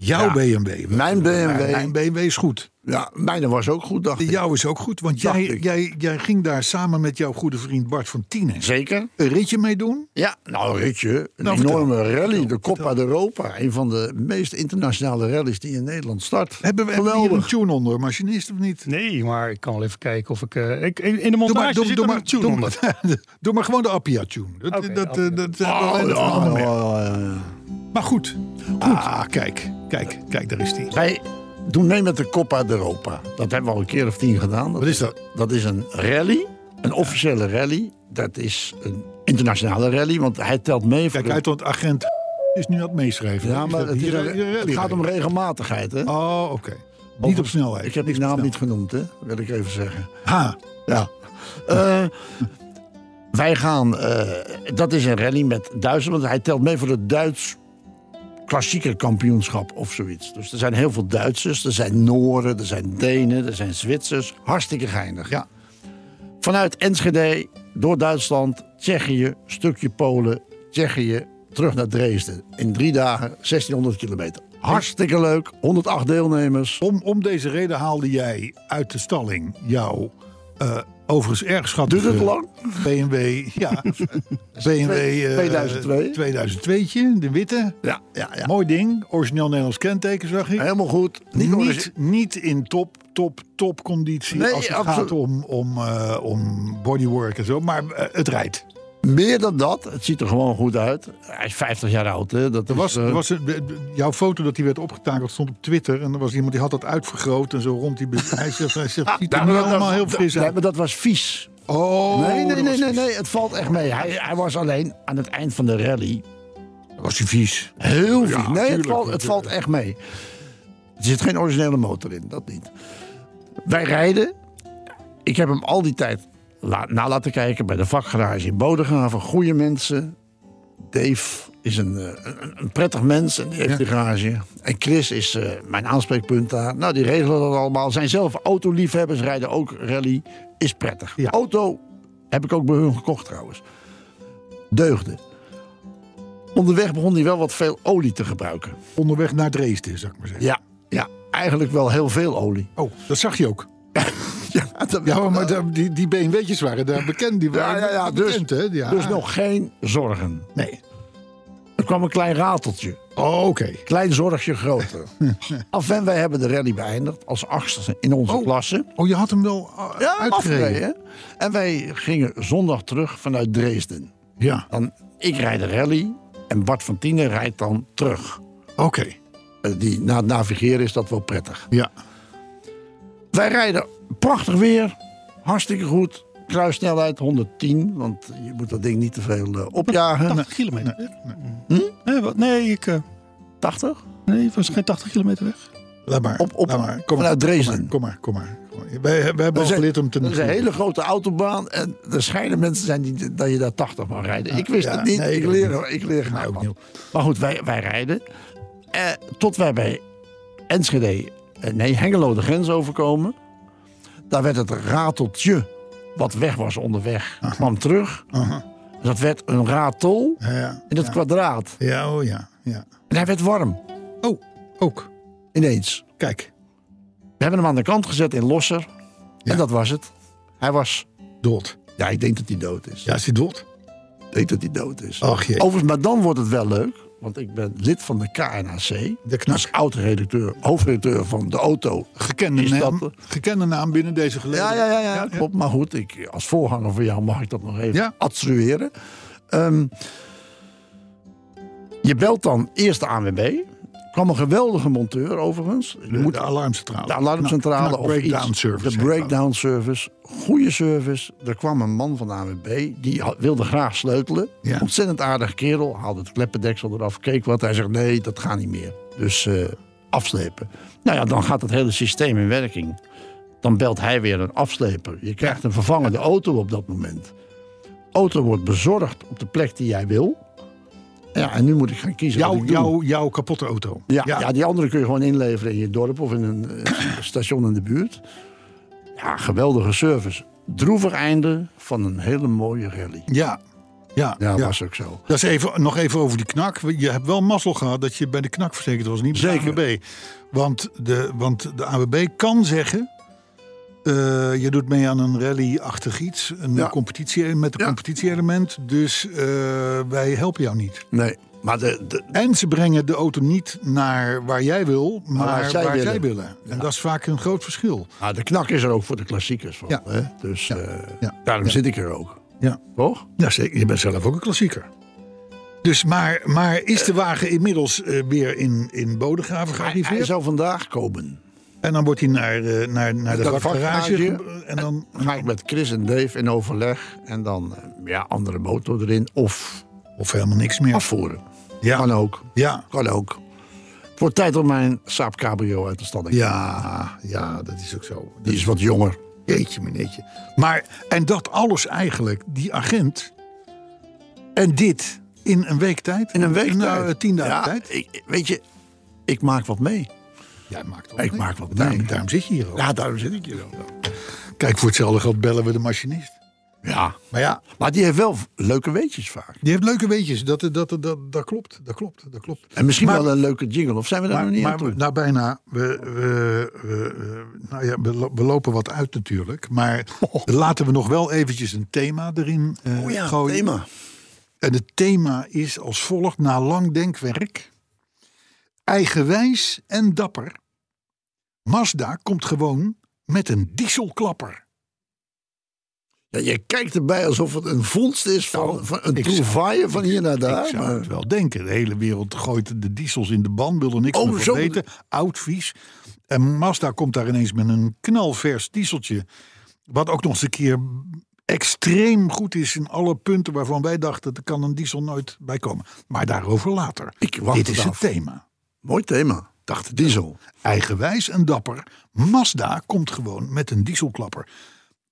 Jouw Ja. BMW. Mijn BMW. Mijn BMW is goed. Ja, mijne was ook goed, dacht De ik. jouw is ook goed, want Dacht jij, ik. jij, jij ging daar samen met jouw goede vriend Bart van Tienen Zeker. een ritje mee doen. Ja, nou ritje, een Nou, vertel. enorme rally. Vertel, de Coppa d'Europa. Een van de meest internationale rallies die in Nederland start. Hebben we hebben we hier een tune onder, machinist of niet? Nee, maar ik kan wel even kijken of ik... eh, ik in de Doe montage maar, doe, zit doe, er maar, een tune doe, onder. maar- doe maar gewoon de Appia tune. Dat, Oké, dat, Appia. dat, dat, Oh, dat- Maar goed. Ah, kijk. Kijk, kijk, daar is die. Wij doen mee met de Coppa d'Europa. Dat hebben we al een keer of tien gedaan. Wat is dat? Dat is een rally, een officiële rally. Dat is een internationale rally, want hij telt mee voor Kijk de- uit, want agent is nu aan het meeschrijven. Ja, maar dat het, hier hier gaat om regelmatigheid, hè? Oh, oké. Niet op snelheid. Ik heb die naam niet genoemd, hè? Wil ik even zeggen. Ha. Ja. Eh, wij gaan, eh, dat is een rally met Duitsland, want hij telt mee voor het Duits klassieke kampioenschap of zoiets. Dus er zijn heel veel Duitsers, er zijn Nooren, er zijn Denen, er zijn Zwitsers. Hartstikke geinig. Ja. Vanuit Enschede, door Duitsland, Tsjechië, stukje Polen, Tsjechië, terug naar Dresden. In drie dagen 1600 kilometer. Hartstikke leuk, 108 deelnemers. Om, om deze reden haalde jij uit de stalling jouw eh, overigens erg schattige... Duurt het lang? BMW, ja. BMW eh, 2002. 2002'tje, de witte. Ja, ja, ja. Mooi ding. Origineel Nederlands kenteken, zag ik. Helemaal goed. Niet, Niet, in top, top, top conditie Nee, als het absoluut. gaat om, om, eh, om bodywork en zo. Maar eh, het rijdt. Meer dan dat, het ziet er gewoon goed uit. Hij is 50 jaar oud, hè? Dat Er was, eh, was jouw foto dat die werd opgetakeld stond op Twitter. En er was iemand die had dat uitvergroot en zo rond die... Hij zegt, hij zegt ziet er Nou, allemaal heel fris Nee, uit. maar dat was vies. Oh, nee, nee, nee, nee, nee, het valt echt mee. Hij, hij was alleen aan het eind van de rally Was hij vies? heel vies. Ja, nee, het valt, het valt echt mee. Er zit geen originele motor in, dat niet. Wij rijden. Ik heb hem al die tijd na laten kijken bij de vakgarage in Bodegraven. Goede mensen. Dave is een, eh, een, een prettig mens en die heeft de garage. En Chris is eh, mijn aanspreekpunt daar. Nou, die regelen dat allemaal. Zijn zelf autoliefhebbers, rijden ook rally. Is prettig. Ja. Auto heb ik ook bij hun gekocht trouwens. Deugde. Onderweg begon hij wel wat veel olie te gebruiken. Onderweg naar Dresden, zou ik maar zeggen. Ja, ja eigenlijk wel heel veel olie. Oh, dat zag je ook. Ja, dat- Ja, maar daar- die, die BMW'tjes waren daar bekend. Die waren ja, ja, dus, bekend, hè? Ja. dus nog geen zorgen. Nee. Er kwam een klein rateltje. Oh, oké. Klein zorgje groter. Af en wij hebben de rally beëindigd als achtste in onze Oh. klasse. Oh, je had hem wel uh, Ja, uitgereden. En wij gingen zondag terug vanuit Dresden. Ja, Dan, ik rijd de rally en Bart van Tienen rijdt dan terug. oké. Eh, Die, na het navigeren is dat wel prettig. Ja. Wij rijden prachtig weer. Hartstikke goed. Kruissnelheid 110. Want je moet dat ding niet te veel eh, opjagen. 80 kilometer weg. Nee, wat- nee, ik, eh, 80? nee, het was geen 80 kilometer weg. Laat maar. Op- op- laat maar. Kom vanuit Dresden. Kom maar, kom maar. Kom maar. Wij, wij hebben al geleerd om te dat is een hele grote autobaan. En er schijnen mensen zijn die, dat je daar 80 mag rijden. ik wist ja, het niet. nee, ik, leer, ik leer graag niet. Maar goed, wij, wij rijden. Eh, tot wij bij Enschede, eh, nee, Hengelo de grens overkomen. Daar werd het rateltje, wat weg was onderweg, kwam terug. Aha. Dus dat werd een ratel Ja, ja. in het kwadraat. Ja, oh ja. ja. En hij werd warm, Oh, ook. ineens. Kijk, We hebben hem aan de kant gezet in Losser. En dat was het. Hij was, dood. ja, ik denk dat hij dood is. Ja, is hij dood? Ik denk dat hij dood is. Ach jee. Overigens, maar dan wordt het wel leuk. Want ik ben lid van de KNAC. De KNAC. Als oud-redacteur, hoofdredacteur van de auto. Gekende naam, gekende naam binnen deze gelegenheid. Ja, ja, ja, ja, klopt. Maar goed, ik, als voorganger van jou mag ik dat nog even Ja. adstrueren. Ehm, je belt dan eerst de ANWB. Kwam een geweldige monteur overigens. De, moet- de alarmcentrale. de alarmcentrale of breakdown iets. service. De breakdown service. Goede service. Er kwam een man van de ANWB. Die had- wilde graag sleutelen. Ja. Ontzettend aardige kerel. Haalde het kleppendeksel eraf. Keek wat. Hij zegt nee, dat gaat niet meer. Dus eh, afslepen. Nou ja, dan gaat het hele systeem in werking. Dan belt hij weer een afsleper. Je krijgt een vervangende auto op dat moment. Auto wordt bezorgd op de plek die jij wil. Ja, en nu moet ik gaan kiezen Jouw, jouw, jouw kapotte auto. Ja, ja. die andere kun je gewoon inleveren in je dorp of in een eh, station in de buurt. Ja, geweldige service. Droevig einde van een hele mooie rally. Ja, ja, Ja, ja. was ook zo. Dat is even, nog even over die knak. Je hebt wel mazzel gehad dat je bij de knak verzekerd was, niet bij Zeker. de AWB. Want de, want de AWB kan zeggen... eh, je doet mee aan een rally-achtig iets, een Ja. competitie met een Ja. competitie-element. Dus eh, wij helpen jou niet. Nee, maar de, de, En ze brengen de auto niet naar waar jij wil, maar waar waar, zij willen. willen. En dat is vaak een groot verschil. ah, de knak is er ook voor de klassiekers van. Ja. Hè? Dus eh, Ja. daarom zit ik er ook. Ja. Toch? Ja, zeker. Je bent zelf ook een klassieker. Dus, maar, maar is de wagen inmiddels eh, weer in, in Bodegraven Hij, gearriveerd? hij zou vandaag komen. En dan wordt hij naar, eh, naar, naar de Dat vakgarage. vakgarage. ge- En dan, ga ik met Chris en Dave in overleg. En dan eh, ja, andere motor erin. Of of helemaal niks meer. afvoeren. Ja. Kan ook. Ja. Kan ook. Het wordt tijd om mijn Saab Cabrio uit de stalling. Ja, ja, dat is ook zo. Die is wat jonger. Jeetje, meneertje. Maar, en dat alles eigenlijk, die agent. En dit in een week tijd? In een week Nou, tijd. tien dagen Ja, tijd? Ik, weet je, ik maak wat mee. Jij maakt Ik maak wat daarom, mee. daarom zit je hier ook. Ja, daarom zit ik hier ook. Kijk, voor hetzelfde geld bellen we de machinist. Ja. Maar ja, Maar die heeft wel leuke weetjes vaak. die heeft leuke weetjes. Dat, dat, dat, dat, dat klopt, dat klopt, dat klopt. En misschien wel een leuke jingle. Of zijn we daar nog niet aan toe? nou, bijna. We, we, we, nou ja, we, lo- we lopen wat uit natuurlijk. Maar laten we nog wel eventjes een thema erin eh oh ja, gooien. thema. En het thema is als volgt. Na lang denkwerk. Eigenwijs en dapper. Mazda komt gewoon met een dieselklapper. Ja, je kijkt erbij alsof het een vondst is van, Nou, van een trouvaille van hier naar daar. Ik zou maar- het wel denken. De hele wereld gooit de diesels in de ban, wil er niks Oh, meer van weten. Oud, vies. En Mazda komt daar ineens met een knalvers dieseltje. Wat ook nog eens een keer extreem goed is in alle punten waarvan wij dachten... er kan een diesel nooit bij komen. Maar daarover later. Ik wacht Dit het is het af. thema. Mooi thema. Dacht Diesel. Eigenwijs en dapper. Mazda komt gewoon met een dieselklapper.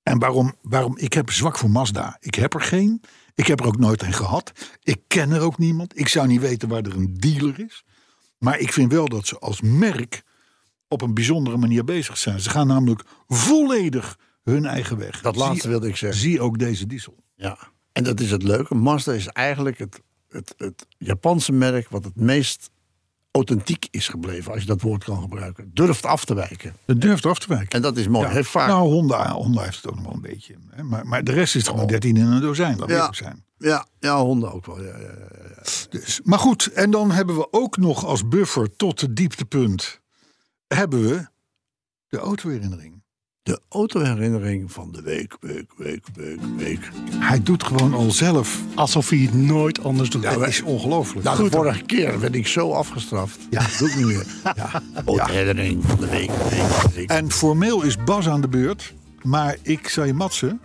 En waarom, waarom? Ik heb zwak voor Mazda. Ik heb er geen. Ik heb er ook nooit een gehad. Ik ken er ook niemand. Ik zou niet weten waar er een dealer is. Maar ik vind wel dat ze als merk op een bijzondere manier bezig zijn. Ze gaan namelijk volledig hun eigen weg. Dat laatste zie, wilde ik zeggen. zie ook deze diesel. Ja. En dat is het leuke. Mazda is eigenlijk het, het, het Japanse merk wat het meest authentiek is gebleven. Als je dat woord kan gebruiken. Durft af te wijken. Het durft af te wijken. En dat is mooi. Ja. Heeft vaak, Nou, Honda, Honda heeft het ook nog wel een beetje. Hè? Maar, maar de rest is gewoon 13 in een dozijn. Laat Ja. zijn. ja, ja, Honda ook wel. Ja, ja, ja. Dus, maar goed, en dan hebben we ook nog als buffer tot het dieptepunt... hebben we de autoherinnering. De autoherinnering van de week, week, week, week, week. Hij doet gewoon al zelf. Alsof hij het nooit anders doet. Dat is ongelooflijk. Nou, de vorige keer werd ik zo afgestraft. Ja. Dat doe ik niet meer. Ja. Autoherinnering van de week, week, week. En formeel is Bas aan de beurt. Maar ik zal je matsen.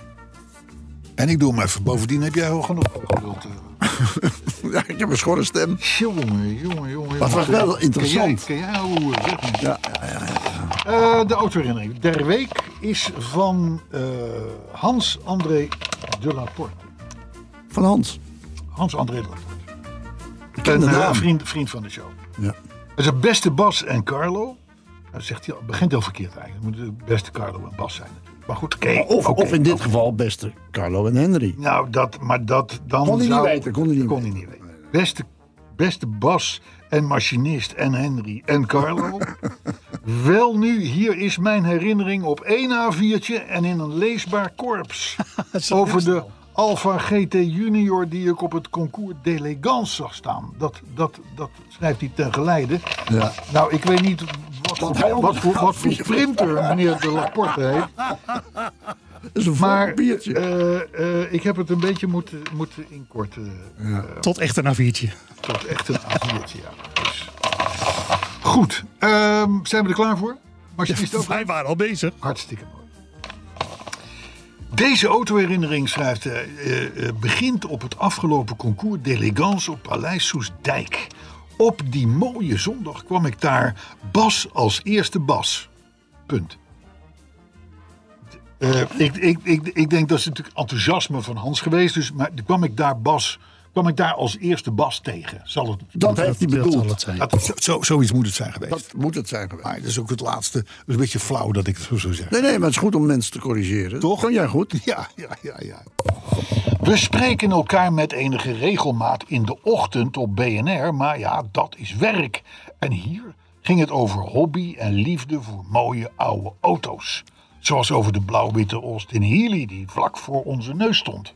En ik doe hem even. Bovendien heb jij al genoeg geduld. Ja, ik heb een schorre stem. Jongen, jongen, jongen. Maar het was wel interessant. Ken jij, ken jij hoe, zeg maar. Ja, ja, ja. Eh, de autoherinnering der week is van eh, Hans-André de Laporte. Van Hans. Hans-André de Laporte. Een eh, vriend, vriend van de show. Ja. Het is het beste Bas en Carlo. Dat zegt hij begint heel verkeerd eigenlijk. Het moet de beste Carlo en Bas zijn. Maar goed, oké. Of, in dit geval beste Carlo en Henry. Nou, dat, maar dat dan Kon hij niet weten, kon hij niet kon hij niet weten. Beste, beste Bas en machinist en Henry en Carlo. Wel nu, hier is mijn herinnering op één A4'tje en in een leesbaar korps. over de Alfa GT Junior die ik op het concours d'élégance zag staan. Dat, dat, dat schrijft hij ten geleide. Ja. Nou, ik weet niet wat, voor, wat, voor, wat voor printer meneer de Laporte heeft. Dat is een Maar eh, eh, ik heb het een beetje moeten, moeten inkorten. eh, Tot echt een A4'tje. tot echt een A4'tje, ja. Goed, ehm, zijn we er klaar voor? Machinist ook? Wij waren al bezig. Hartstikke mooi. Deze autoherinnering schrijft eh, begint op het afgelopen concours d'élégance op Paleis Soesdijk. Op die mooie zondag kwam ik daar Bas als eerste Bas. Punt. Ik, ik, ik, ik denk dat is natuurlijk enthousiasme van Hans geweest. Dus, maar kwam ik daar Bas, kwam ik daar als eerste Bas tegen. Zal het, dat heeft hij Dat bedoeld. het zijn. dat, zo, zo- zoiets moet het zijn geweest. Dat moet het zijn geweest. Maar dat is ook het laatste. Het is een beetje flauw dat ik het zo zou zeggen. Nee, nee, maar het is goed om mensen te corrigeren. Toch? Kan jij goed? Ja, ja, ja, ja. We spreken elkaar met enige regelmaat in de ochtend op BNR, maar ja, dat is werk. En hier ging het over hobby en liefde voor mooie oude auto's. Zoals over de blauw-witte Austin Healey die vlak voor onze neus stond.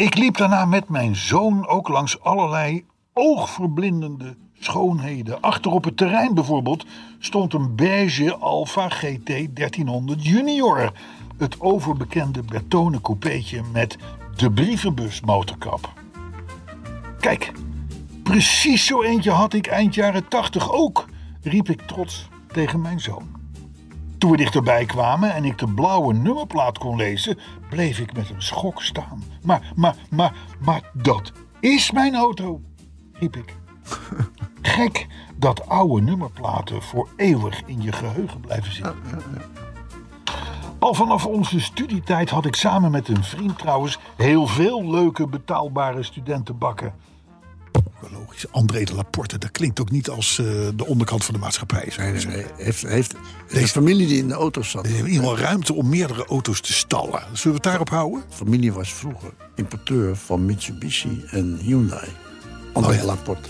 Ik liep daarna met mijn zoon ook langs allerlei oogverblindende schoonheden. Achter op het terrein bijvoorbeeld stond een beige Alfa GT 1300 Junior. Het overbekende betonen coupeetje met de brievenbus motorkap. Kijk, precies zo eentje had ik eind jaren 80 ook, riep ik trots tegen mijn zoon. Toen we dichterbij kwamen en ik de blauwe nummerplaat kon lezen, bleef ik met een schok staan. Maar, maar, maar, maar dat is mijn auto, riep ik. Gek dat oude nummerplaten voor eeuwig in je geheugen blijven zitten. Al vanaf onze studietijd had ik samen met een vriend trouwens heel veel leuke betaalbare studentenbakken. Logisch, André de Laporte, dat klinkt ook niet als eh, de onderkant van de maatschappij. Nee, nee, nee. Heeft, heeft deze familie die in de auto's zat. Er is in ieder geval ruimte om meerdere auto's te stallen. Zullen we het daarop houden? De familie was vroeger importeur van Mitsubishi en Hyundai. André Oh ja. Laporte.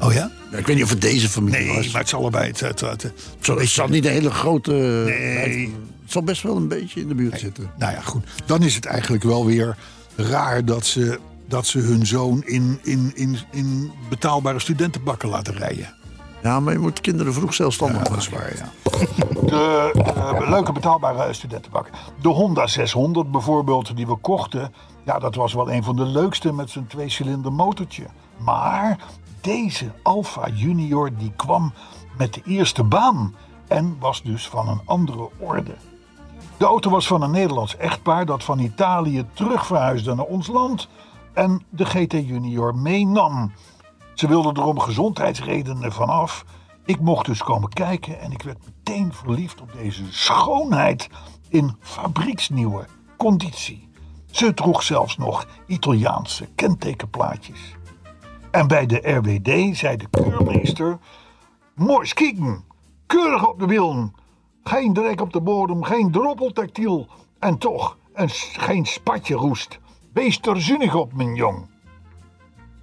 Oh ja? Ja, ik weet niet of het deze familie Nee, was. maar het is allebei. Het, het, het- het- zal niet een hele grote... Nee. Het zal best wel een beetje in de buurt zitten. nou ja, goed. Dan is het eigenlijk wel weer raar dat ze, dat ze hun zoon in, in, in, in betaalbare studentenbakken laten rijden. Ja, maar je moet kinderen vroeg zelfstandig Ja, dat is waar, ja. De eh, leuke betaalbare studentenbak. De Honda 600 bijvoorbeeld, die we kochten. Ja, dat was wel een van de leukste met zijn tweecilinder motortje. Maar deze Alfa Junior die kwam met de eerste baan. En was dus van een andere orde. De auto was van een Nederlands echtpaar dat van Italië terug verhuisde naar ons land. En de GT Junior meenam. Ze wilden er om gezondheidsredenen vanaf. Ik mocht dus komen kijken en ik werd meteen verliefd op deze schoonheid in fabrieksnieuwe conditie. Ze droeg zelfs nog Italiaanse kentekenplaatjes. En bij de RWD zei de keurmeester: Mooi skikken, keurig op de wielen. Geen drek op de bodem, geen droppel tactiel. En toch, geen spatje roest. Wees er zinnig op, mijn jong.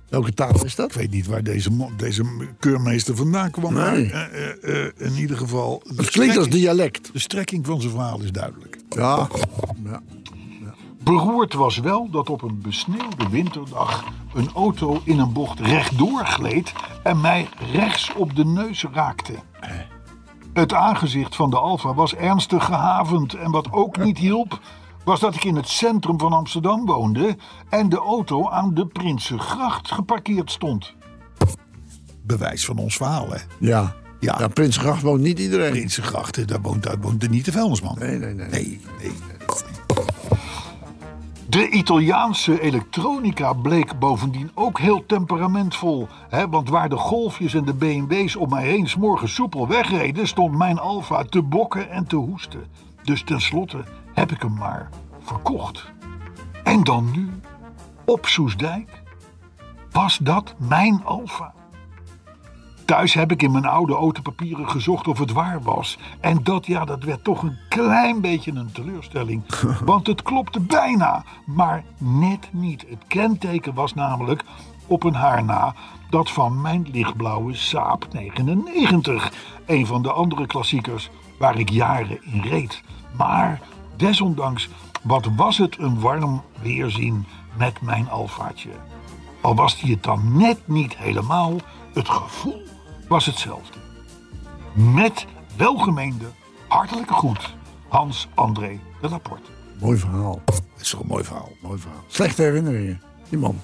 Welke taal is dat? Ik weet niet waar deze, mo- deze keurmeester vandaan kwam. Maar Nee. eh, eh, eh, in ieder geval. de Het klinkt als strekking- dialect. De strekking van zijn verhaal is duidelijk. Ja. ja. Beroerd was wel dat op een besneeuwde winterdag een auto in een bocht rechtdoor gleed en mij rechts op de neus raakte. Het aangezicht van de Alfa was ernstig gehavend en wat ook niet hielp, was dat ik in het centrum van Amsterdam woonde en de auto aan de Prinsengracht geparkeerd stond. Bewijs van ons verhaal, hè? Ja. Ja. ja. Prinsgracht woont niet iedereen. Prinsengracht, daar woont, daar woont niet de vuilnisman. Nee, nee, nee. Nee, nee. De Italiaanse elektronica bleek bovendien ook heel temperamentvol. Hè? Want waar de golfjes en de BMW's om mij heen 's morgens soepel wegreden, stond mijn Alfa te bokken en te hoesten. Dus tenslotte heb ik hem maar verkocht. En dan nu, op Soesdijk, was dat mijn Alfa. Thuis heb ik in mijn oude autopapieren gezocht of het waar was. En dat, ja, dat werd toch een klein beetje een teleurstelling. Want het klopte bijna, maar net niet. Het kenteken was namelijk op een haar na dat van mijn lichtblauwe Saab 99. Een van de andere klassiekers waar ik jaren in reed. Maar desondanks Wat was het een warm weerzien met mijn alfaatje. Al was die het dan net niet helemaal, het gevoel was hetzelfde. Met welgemeende hartelijke groet, Hans-André de Laporte. Mooi verhaal. Dat is toch een mooi verhaal. Mooi verhaal. Slechte herinneringen. Die man.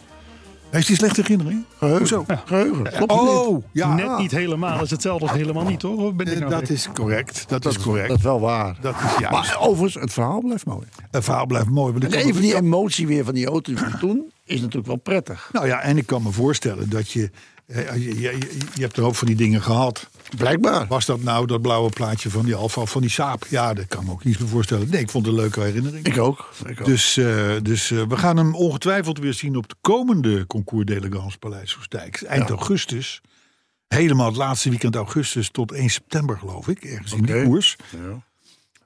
Heeft hij slechte herinnering? Geheugen. Hoezo? Geheugen. Klopt Oh, ja. Net niet helemaal is hetzelfde als helemaal niet, hoor. Ben ik Eh, nou Dat is correct. Dat, Dat is correct. Dat is wel waar. Dat is juist. Maar overigens, het verhaal blijft mooi. Het verhaal blijft mooi. Me- even die emotie weer van die auto van toen is natuurlijk wel prettig. Nou ja, en ik kan me voorstellen dat je... Je, je, je, hebt een hoop van die dingen gehad. Blijkbaar. Was dat nou dat blauwe plaatje van die Alfa van die Saab? Ja, dat kan me ook niet meer voorstellen. Nee, ik vond het een leuke herinnering. Ik ook. Ik ook. Dus, eh, dus eh, we gaan hem ongetwijfeld weer zien op de komende concours d'elegance Paleis Soestdijk. Eind augustus. Helemaal het laatste weekend augustus tot 1 september, geloof ik. Ergens in die koers. Ja.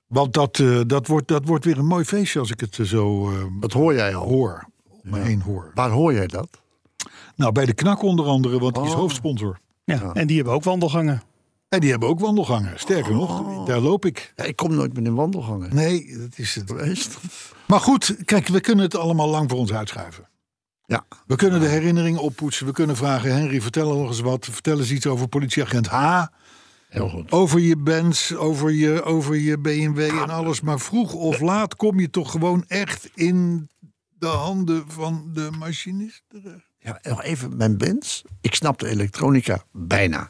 Want dat, eh, dat, wordt, dat wordt weer een mooi feestje als ik het zo Dat hoor jij al. hoor. Om me heen hoor. Waar hoor jij dat? Nou, bij de knak onder andere, want die is Oh. hoofdsponsor. Ja, en die hebben ook wandelgangen. En die hebben ook wandelgangen. Sterker nog, daar loop ik. Ja, ik kom nooit met een wandelgangen. Nee, dat is het. Geweest. Maar goed, kijk, we kunnen het allemaal lang voor ons uitschuiven. Ja. We kunnen de herinnering oppoetsen. We kunnen vragen, Henry, vertel nog eens wat. Vertel eens iets over politieagent H. Heel goed. Over je Benz, over je, over je BMW en alles. Maar vroeg of laat kom je toch gewoon echt in de handen van de machinist terecht. Ja, nog even mijn Benz. Ik snap de elektronica bijna.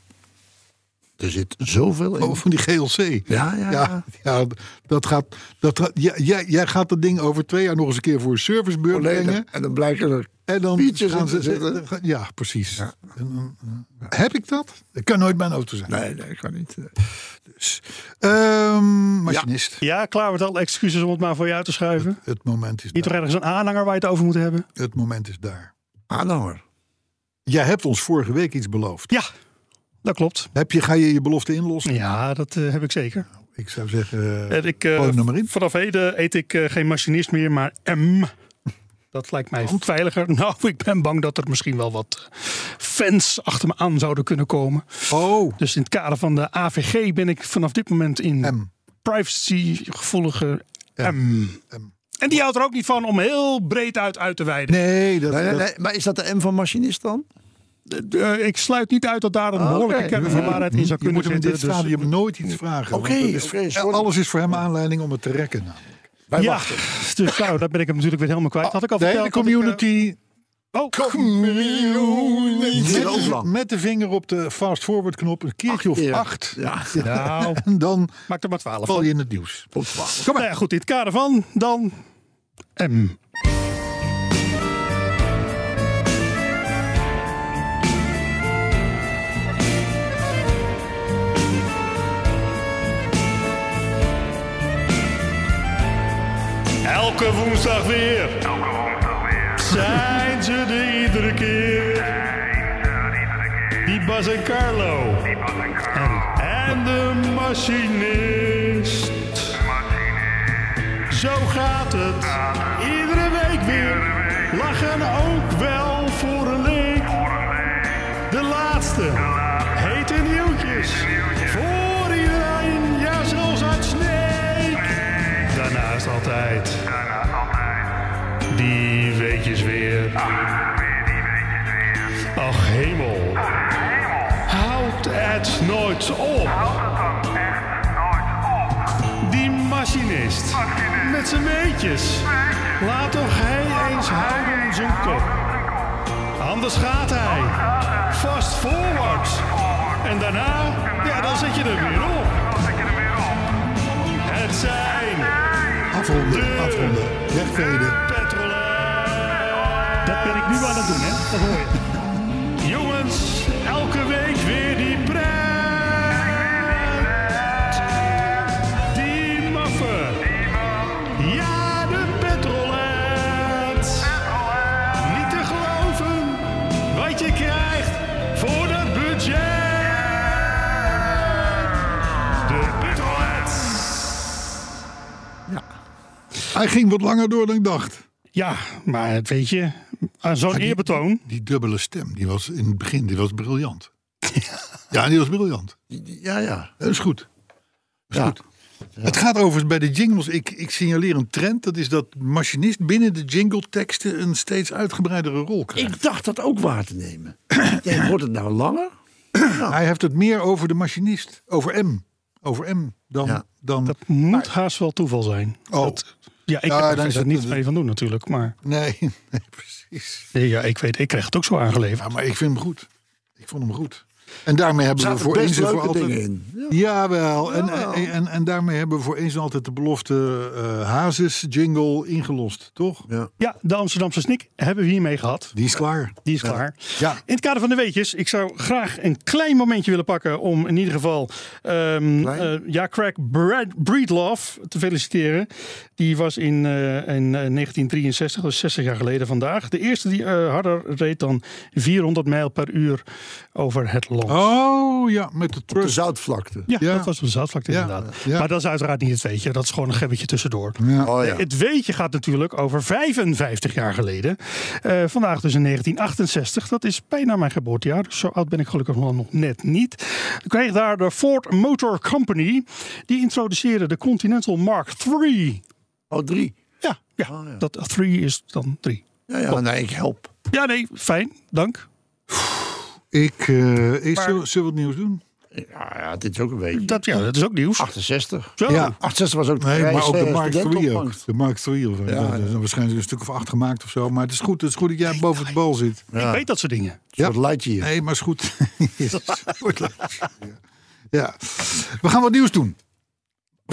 Er zit zoveel in. Oh, van die GLC. Ja, ja, ja, ja, dat gaat, dat gaat, ja, jij, jij gaat dat ding over twee jaar nog eens een keer voor een servicebeurt brengen. En dan blijken er En dan Pietjes gaan ze te zitten. Ja, precies. En dan, eh, heb ik dat? Het kan nooit mijn auto zijn. Nee, nee, kan niet. Dus, ehm, machinist. Ja, klaar met alle excuses om het maar voor je uit te schuiven. Het moment is Niet toch daar. ergens een aanhanger waar je het over moet hebben? Het moment is daar. Aanhanger. Jij hebt ons vorige week iets beloofd. Ja, dat klopt. Heb je, ga je je belofte inlossen? Ja, dat eh, heb ik zeker. Ik zou zeggen, En ik, eh, maar in. vanaf heden eet ik eh, geen machinist meer, maar M. Dat lijkt mij veiliger. Nou, ik ben bang dat er misschien wel wat fans achter me aan zouden kunnen komen. Oh, Dus in het kader van de AVG ben ik vanaf dit moment in M. M. M. En die houdt er ook niet van om heel breed uit uit te wijden. Nee, dat, Nee, nee, dat- nee, maar is dat de M van machinist dan? Eh, ik sluit niet uit dat daar een behoorlijke Oké. kern van waarheid in zou je kunnen moet hem in zitten. dit Dus- stadium nooit iets vragen. Oké, is- sorry. alles is voor hem aanleiding om het te rekken. namelijk. Wij ja, wachten. dus nou, daar ben ik hem natuurlijk weer helemaal kwijt. Had ik al De hele verteld dat ik, eh, community oh, met, met de vinger op de fast forward knop een keertje of acht. Ja. nou, En dan maak er maar twaalf val je in het nieuws. Tot twaalf. Nou ja, goed, in het kader van dan M. Elke woensdag weer zijn ze er iedere keer. Die Bas en Carlo. En, en de machinist. Zo gaat het. Iedere week weer. Lachen ook wel voor een leek. De laatste. Hete nieuwtjes. Voor iedereen. Ja, zelfs uit Sneek. Daarnaast altijd. Die weetjes weer. Ach hemel. Houdt het nooit op. Machinist. Met zijn weetjes. Laat toch hij eens houden zijn kop. Anders gaat hij. Fast forward. En daarna, ja, dan zit je er weer op. Het zijn Afronden, De- afronden. Wegveden. Dat ben ik nu aan het doen, hè? Dat hoor je. Jongens, elke week weer die pret. Hij ging wat langer door dan ik dacht. Ja, maar het weet je, aan zo'n die- eerbetoon. Die dubbele stem, die was in het begin die was briljant. Ja, die was briljant. Ja, ja. Dat is goed. Dat is Ja. goed. Het gaat overigens bij de jingles. Ik, ik signaleer een trend. Dat is dat machinist binnen de jingle-teksten een steeds uitgebreidere rol krijgt. Ik dacht dat ook waar te nemen. Ik denk, wordt het nou langer? Hij heeft het meer over de machinist. Over M. Over M dan. Ja. dan Dat moet haast wel toeval zijn. Oh. Dat, ja, ik Ja, heb er niets mee van doen natuurlijk. Maar nee, nee, precies. ja, ik weet, ik krijg het ook zo aangeleverd. Ja, maar ik vind hem goed. Ik vond hem goed. En daarmee hebben we voor eens en voor altijd. dingen in. Ja. Jawel, en, en, en, en daarmee hebben we voor eens en altijd de belofte eh Hazes jingle ingelost, toch? Ja, de Amsterdamse snik hebben we hiermee gehad. Die is klaar. Die is klaar. Ja. In het kader van de weetjes, ik zou graag een klein momentje willen pakken om in ieder geval ehm, Klein? eh, ja, Craig Brad- Breedlove te feliciteren. Die was in, eh, in eh, 1963, dus 60 jaar geleden vandaag, de eerste die eh, harder reed dan 400 mijl per uur over het land. Oh ja, met de zoutvlakte. Ja, Ja. dat was op de Zoutvlakte Ja, inderdaad. ja. Maar dat is uiteraard niet het weetje. Dat is gewoon een gebbetje tussendoor. Ja. Oh ja. Het weetje gaat natuurlijk over 55 jaar geleden. Eh, vandaag dus in 1968. Dat is bijna mijn geboortejaar. Dus zo oud ben ik gelukkig nog nog net niet. Ik kreeg daar de Ford Motor Company. Die introduceerde de Continental Mark III. Oh, drie. Ja, ja, Oh, ja. dat 3 is dan 3. Ja, ja, nee, ik help. Ja, nee, fijn. Dank. Ik, eh is, Maar- zullen, zullen we het nieuws doen? Ja, ja, dit is ook een beetje. Dat, ja, dat is ook nieuws. 68. Zo. Ja. 68 was ook de Nee, maar ook de Mark III ook. De Mark III. Of, Ja, zijn waarschijnlijk een stuk of acht gemaakt of zo. Maar het is goed, het is goed dat jij boven het bal zit. Ik weet dat soort dingen. Een soort Lightyear. Nee, maar is goed. Ja. We gaan wat nieuws doen.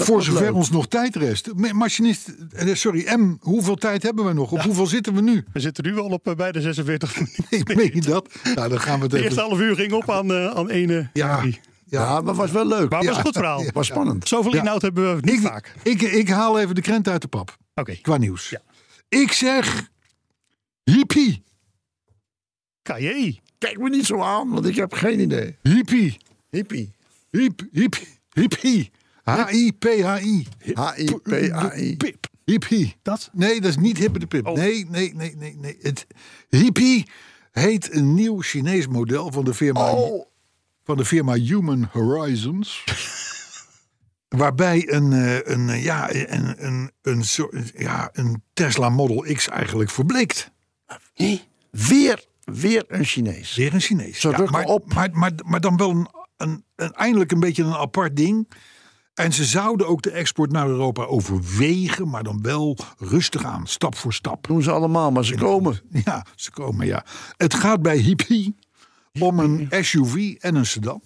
Voor zover leuk. ons nog tijd rest. Ma- Machinist, eh, sorry, M, hoeveel tijd hebben we nog? Op hoeveel zitten we nu? We zitten nu al op bij de 46 minuten. Ik meen je dat? Nou, dan gaan we het De eerste half uur ging op aan, eh, aan ene. Ja. Ja, maar was wel leuk. Maar het was een goed verhaal. Ja. was spannend. Zoveel Ja. inhoud hebben we niet Ik, vaak. ik, ik haal even de krent uit de pap. Oké, Qua nieuws. Ja. Ik zeg... Hippie. KJ. Kijk me niet zo aan, want ik heb geen idee. Hippie. Hippie. Hiep, hiep, hippie. H-I-P-H-I. H-I-P-A-I. Pip. Hippie. Dat? Nee, dat is niet hippe de pip. Oh. Nee, nee, nee, nee, nee. Het hippie heet een nieuw Chinees model van de firma, Oh, van de firma Human Horizons. Waarbij een, eh, een, eh, ja, een, een, een, soort- ja, een Tesla Model X eigenlijk verbleekt. weer, weer een Chinees. Weer een Chinees. Zo druk maar, op. Maar, maar, maar dan wel een, een, een, eindelijk een beetje een apart ding. En ze zouden ook de export naar Europa overwegen, maar dan wel rustig aan, stap voor stap. Doen ze allemaal, maar ze komen. Ja, ze komen, ja. Het gaat bij Hippie om een SUV en een sedan.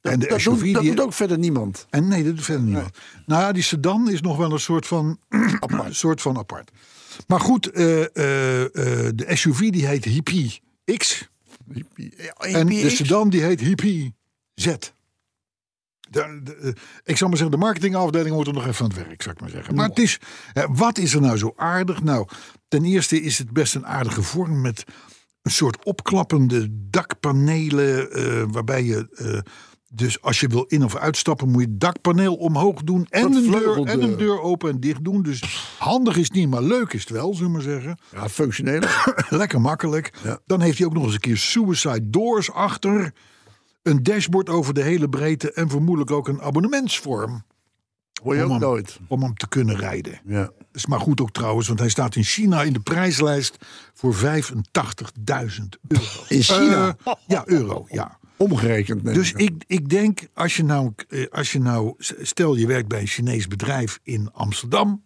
En de Dat, SUV doet, dat die... doet ook verder niemand. En nee, dat doet verder niemand. Nou ja, die sedan is nog wel een soort van apart. soort van apart. Maar goed, eh, eh, eh, de SUV die heet Hippie X. En de sedan die heet Hippie Z. De, de, eh, ik zal maar zeggen, de marketingafdeling moet er nog even aan het werk, zou ik maar zeggen. Maar het is, wat is er nou zo aardig? Nou, ten eerste is het best een aardige vorm met een soort opklappende dakpanelen. eh, waarbij je, eh, dus als je wil in- of uitstappen, moet je het dakpaneel omhoog doen. En een, deur, en een deur open en dicht doen. Dus handig is het niet, maar leuk is het wel, zullen we maar zeggen. Ja, functioneel. Lekker makkelijk. Ja. Dan heeft hij ook nog eens een keer suicide doors achter. Een dashboard over de hele breedte. En vermoedelijk ook een abonnementsvorm. Hoor je Om ook hem- nooit. Om hem te kunnen rijden. Ja. is maar goed ook trouwens, want hij staat in China in de prijslijst voor 85.000 euro. In China? Eh, ja, euro, ja. Omgerekend. Dus ik ik, ik denk, als je, nou, eh, als je nou, stel je werkt bij een Chinees bedrijf in Amsterdam.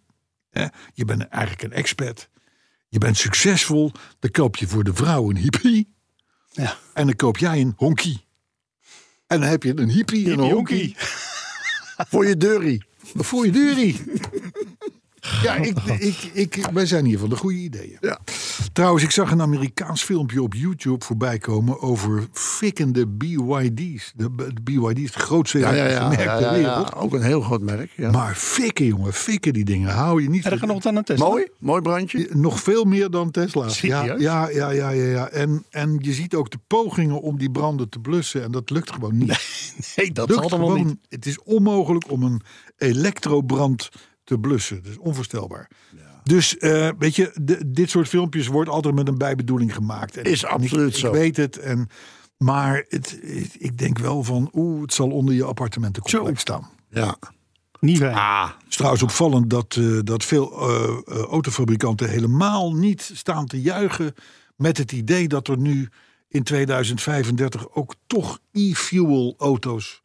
Hè, je bent eigenlijk een expert. Je bent succesvol. Dan koop je voor de vrouw een hippie. Ja. En dan koop jij een honkie. En dan heb je een hippie en een honkie. Voor je deurie. Voor je deurie. Ja, ik, ik, ik, wij zijn hier van de goede ideeën. Ja. Trouwens, ik zag een Amerikaans filmpje op YouTube voorbij komen over fikkende BYD's. De, de BYD is het grootste Ja, ja, ja, merk ja, ter ja, wereld. ja. Ook een heel groot merk. Ja. Maar fikken, jongen, fikken die dingen. Hou je niet En dan voor- gaan we nog aan een test. Mooi, mooi brandje. Nog veel meer dan Tesla. Ja, ja, ja, ja, ja, ja. En, en je ziet ook de pogingen om die branden te blussen. En dat lukt gewoon niet. Nee, dat lukt zal dan wel gewoon, niet. Het is onmogelijk om een elektrobrand te blussen. Dat is onvoorstelbaar. Dus eh, weet je, de- dit soort filmpjes wordt altijd met een bijbedoeling gemaakt. En Is absoluut ik, zo. Ik weet het. En, maar het, ik denk wel van, oeh, het zal onder je appartementencomplex staan. Ja. Niet fijn. Ah, Het is trouwens opvallend dat, eh, dat veel eh, eh, autofabrikanten helemaal niet staan te juichen met het idee dat er nu in 2035 ook toch e-fuel auto's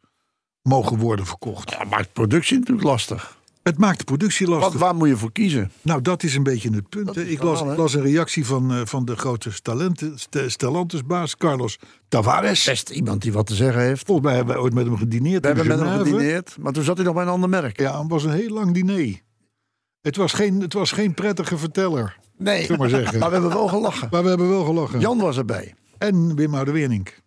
mogen worden verkocht. ja, maakt productie natuurlijk lastig. Het maakt de productie lastig. waar moet je voor kiezen? Nou, dat is een beetje het punt. Ik las, een reactie van, eh, van de grote Stellantis- St- Stellantis-baas Carlos Tavares. Best iemand die wat te zeggen heeft. Volgens mij hebben we ooit met hem gedineerd. We hebben met hem gedineerd, maar toen zat hij nog bij een ander merk. Ja, het was een heel lang diner. Het was geen, het was geen prettige verteller, Nee, maar zeggen. maar we hebben wel gelachen. Maar we hebben wel gelachen. Jan was erbij. En Wim Oude-Wernink.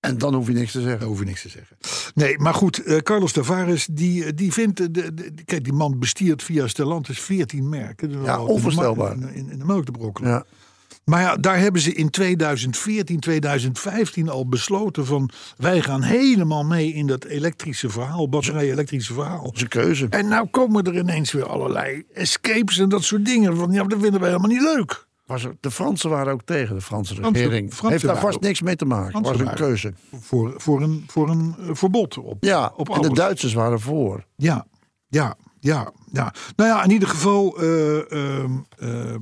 En dan hoef je niks te zeggen. Hoef je niks te zeggen. Nee, maar goed, eh, Carlos Tavares, die, eh, die vindt... De, de, kijk, die man bestiert via Stellantis 14 merken. Dus Ja, al in de onvoorstelbaar. In, in de melk te brokkelen. Ja. Maar ja, daar hebben ze in 2014, 2015 al besloten van... wij gaan helemaal mee in dat elektrische verhaal, batterij-elektrische verhaal. Dat is een keuze. En nou komen er ineens weer allerlei escapes en dat soort dingen. Van ja, dat vinden wij helemaal niet leuk. Was er, de Fransen waren ook tegen, de Franse Fransen- regering. Fransen Heeft daar vast niks mee te maken. Was een keuze. Voor, voor een, voor een eh, verbod op, Ja, op en de. Duitsers waren voor. Ja, ja, ja, ja. Nou ja, in ieder geval, eh, ehm, eh,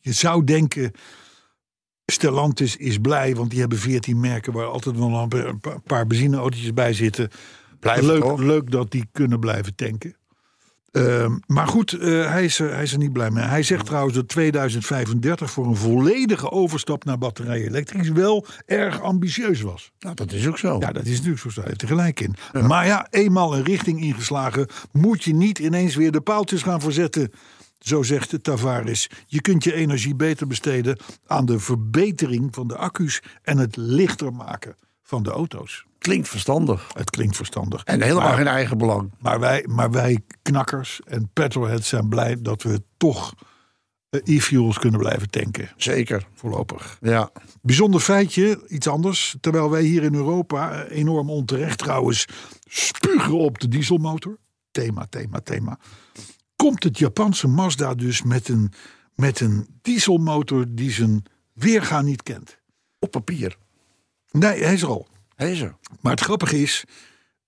je zou denken, Stellantis is blij, want die hebben 14 merken waar altijd wel een pa- een pa- paar benzineautootjes bij zitten. Leuk, toch? leuk dat die kunnen blijven tanken. Ehm, maar goed, eh, hij, is er, hij is er niet blij mee. Hij zegt trouwens dat 2035 voor een volledige overstap naar batterij elektrisch wel erg ambitieus was. Nou, dat is ook zo. Ja, dat is natuurlijk zo. Daar heeft hij gelijk in. Maar ja, eenmaal een richting ingeslagen, moet je niet ineens weer de paaltjes gaan verzetten. Zo zegt de Tavares. Je kunt je energie beter besteden aan de verbetering van de accu's en het lichter maken van de auto's. Klinkt verstandig. Het klinkt verstandig. En helemaal maar, geen eigen belang. maar, wij, maar wij knakkers en petrolheads zijn blij dat we toch eh, e-fuels kunnen blijven tanken. Zeker. Voorlopig. Ja. Bijzonder feitje, iets anders. Terwijl wij hier in Europa, eh, enorm onterecht trouwens, spugen op de dieselmotor. Thema, thema, thema. Komt het Japanse Mazda dus met een, met een dieselmotor die zijn weerga niet kent. Op papier. Nee, hij is er al. Hij is er. Maar het grappige is,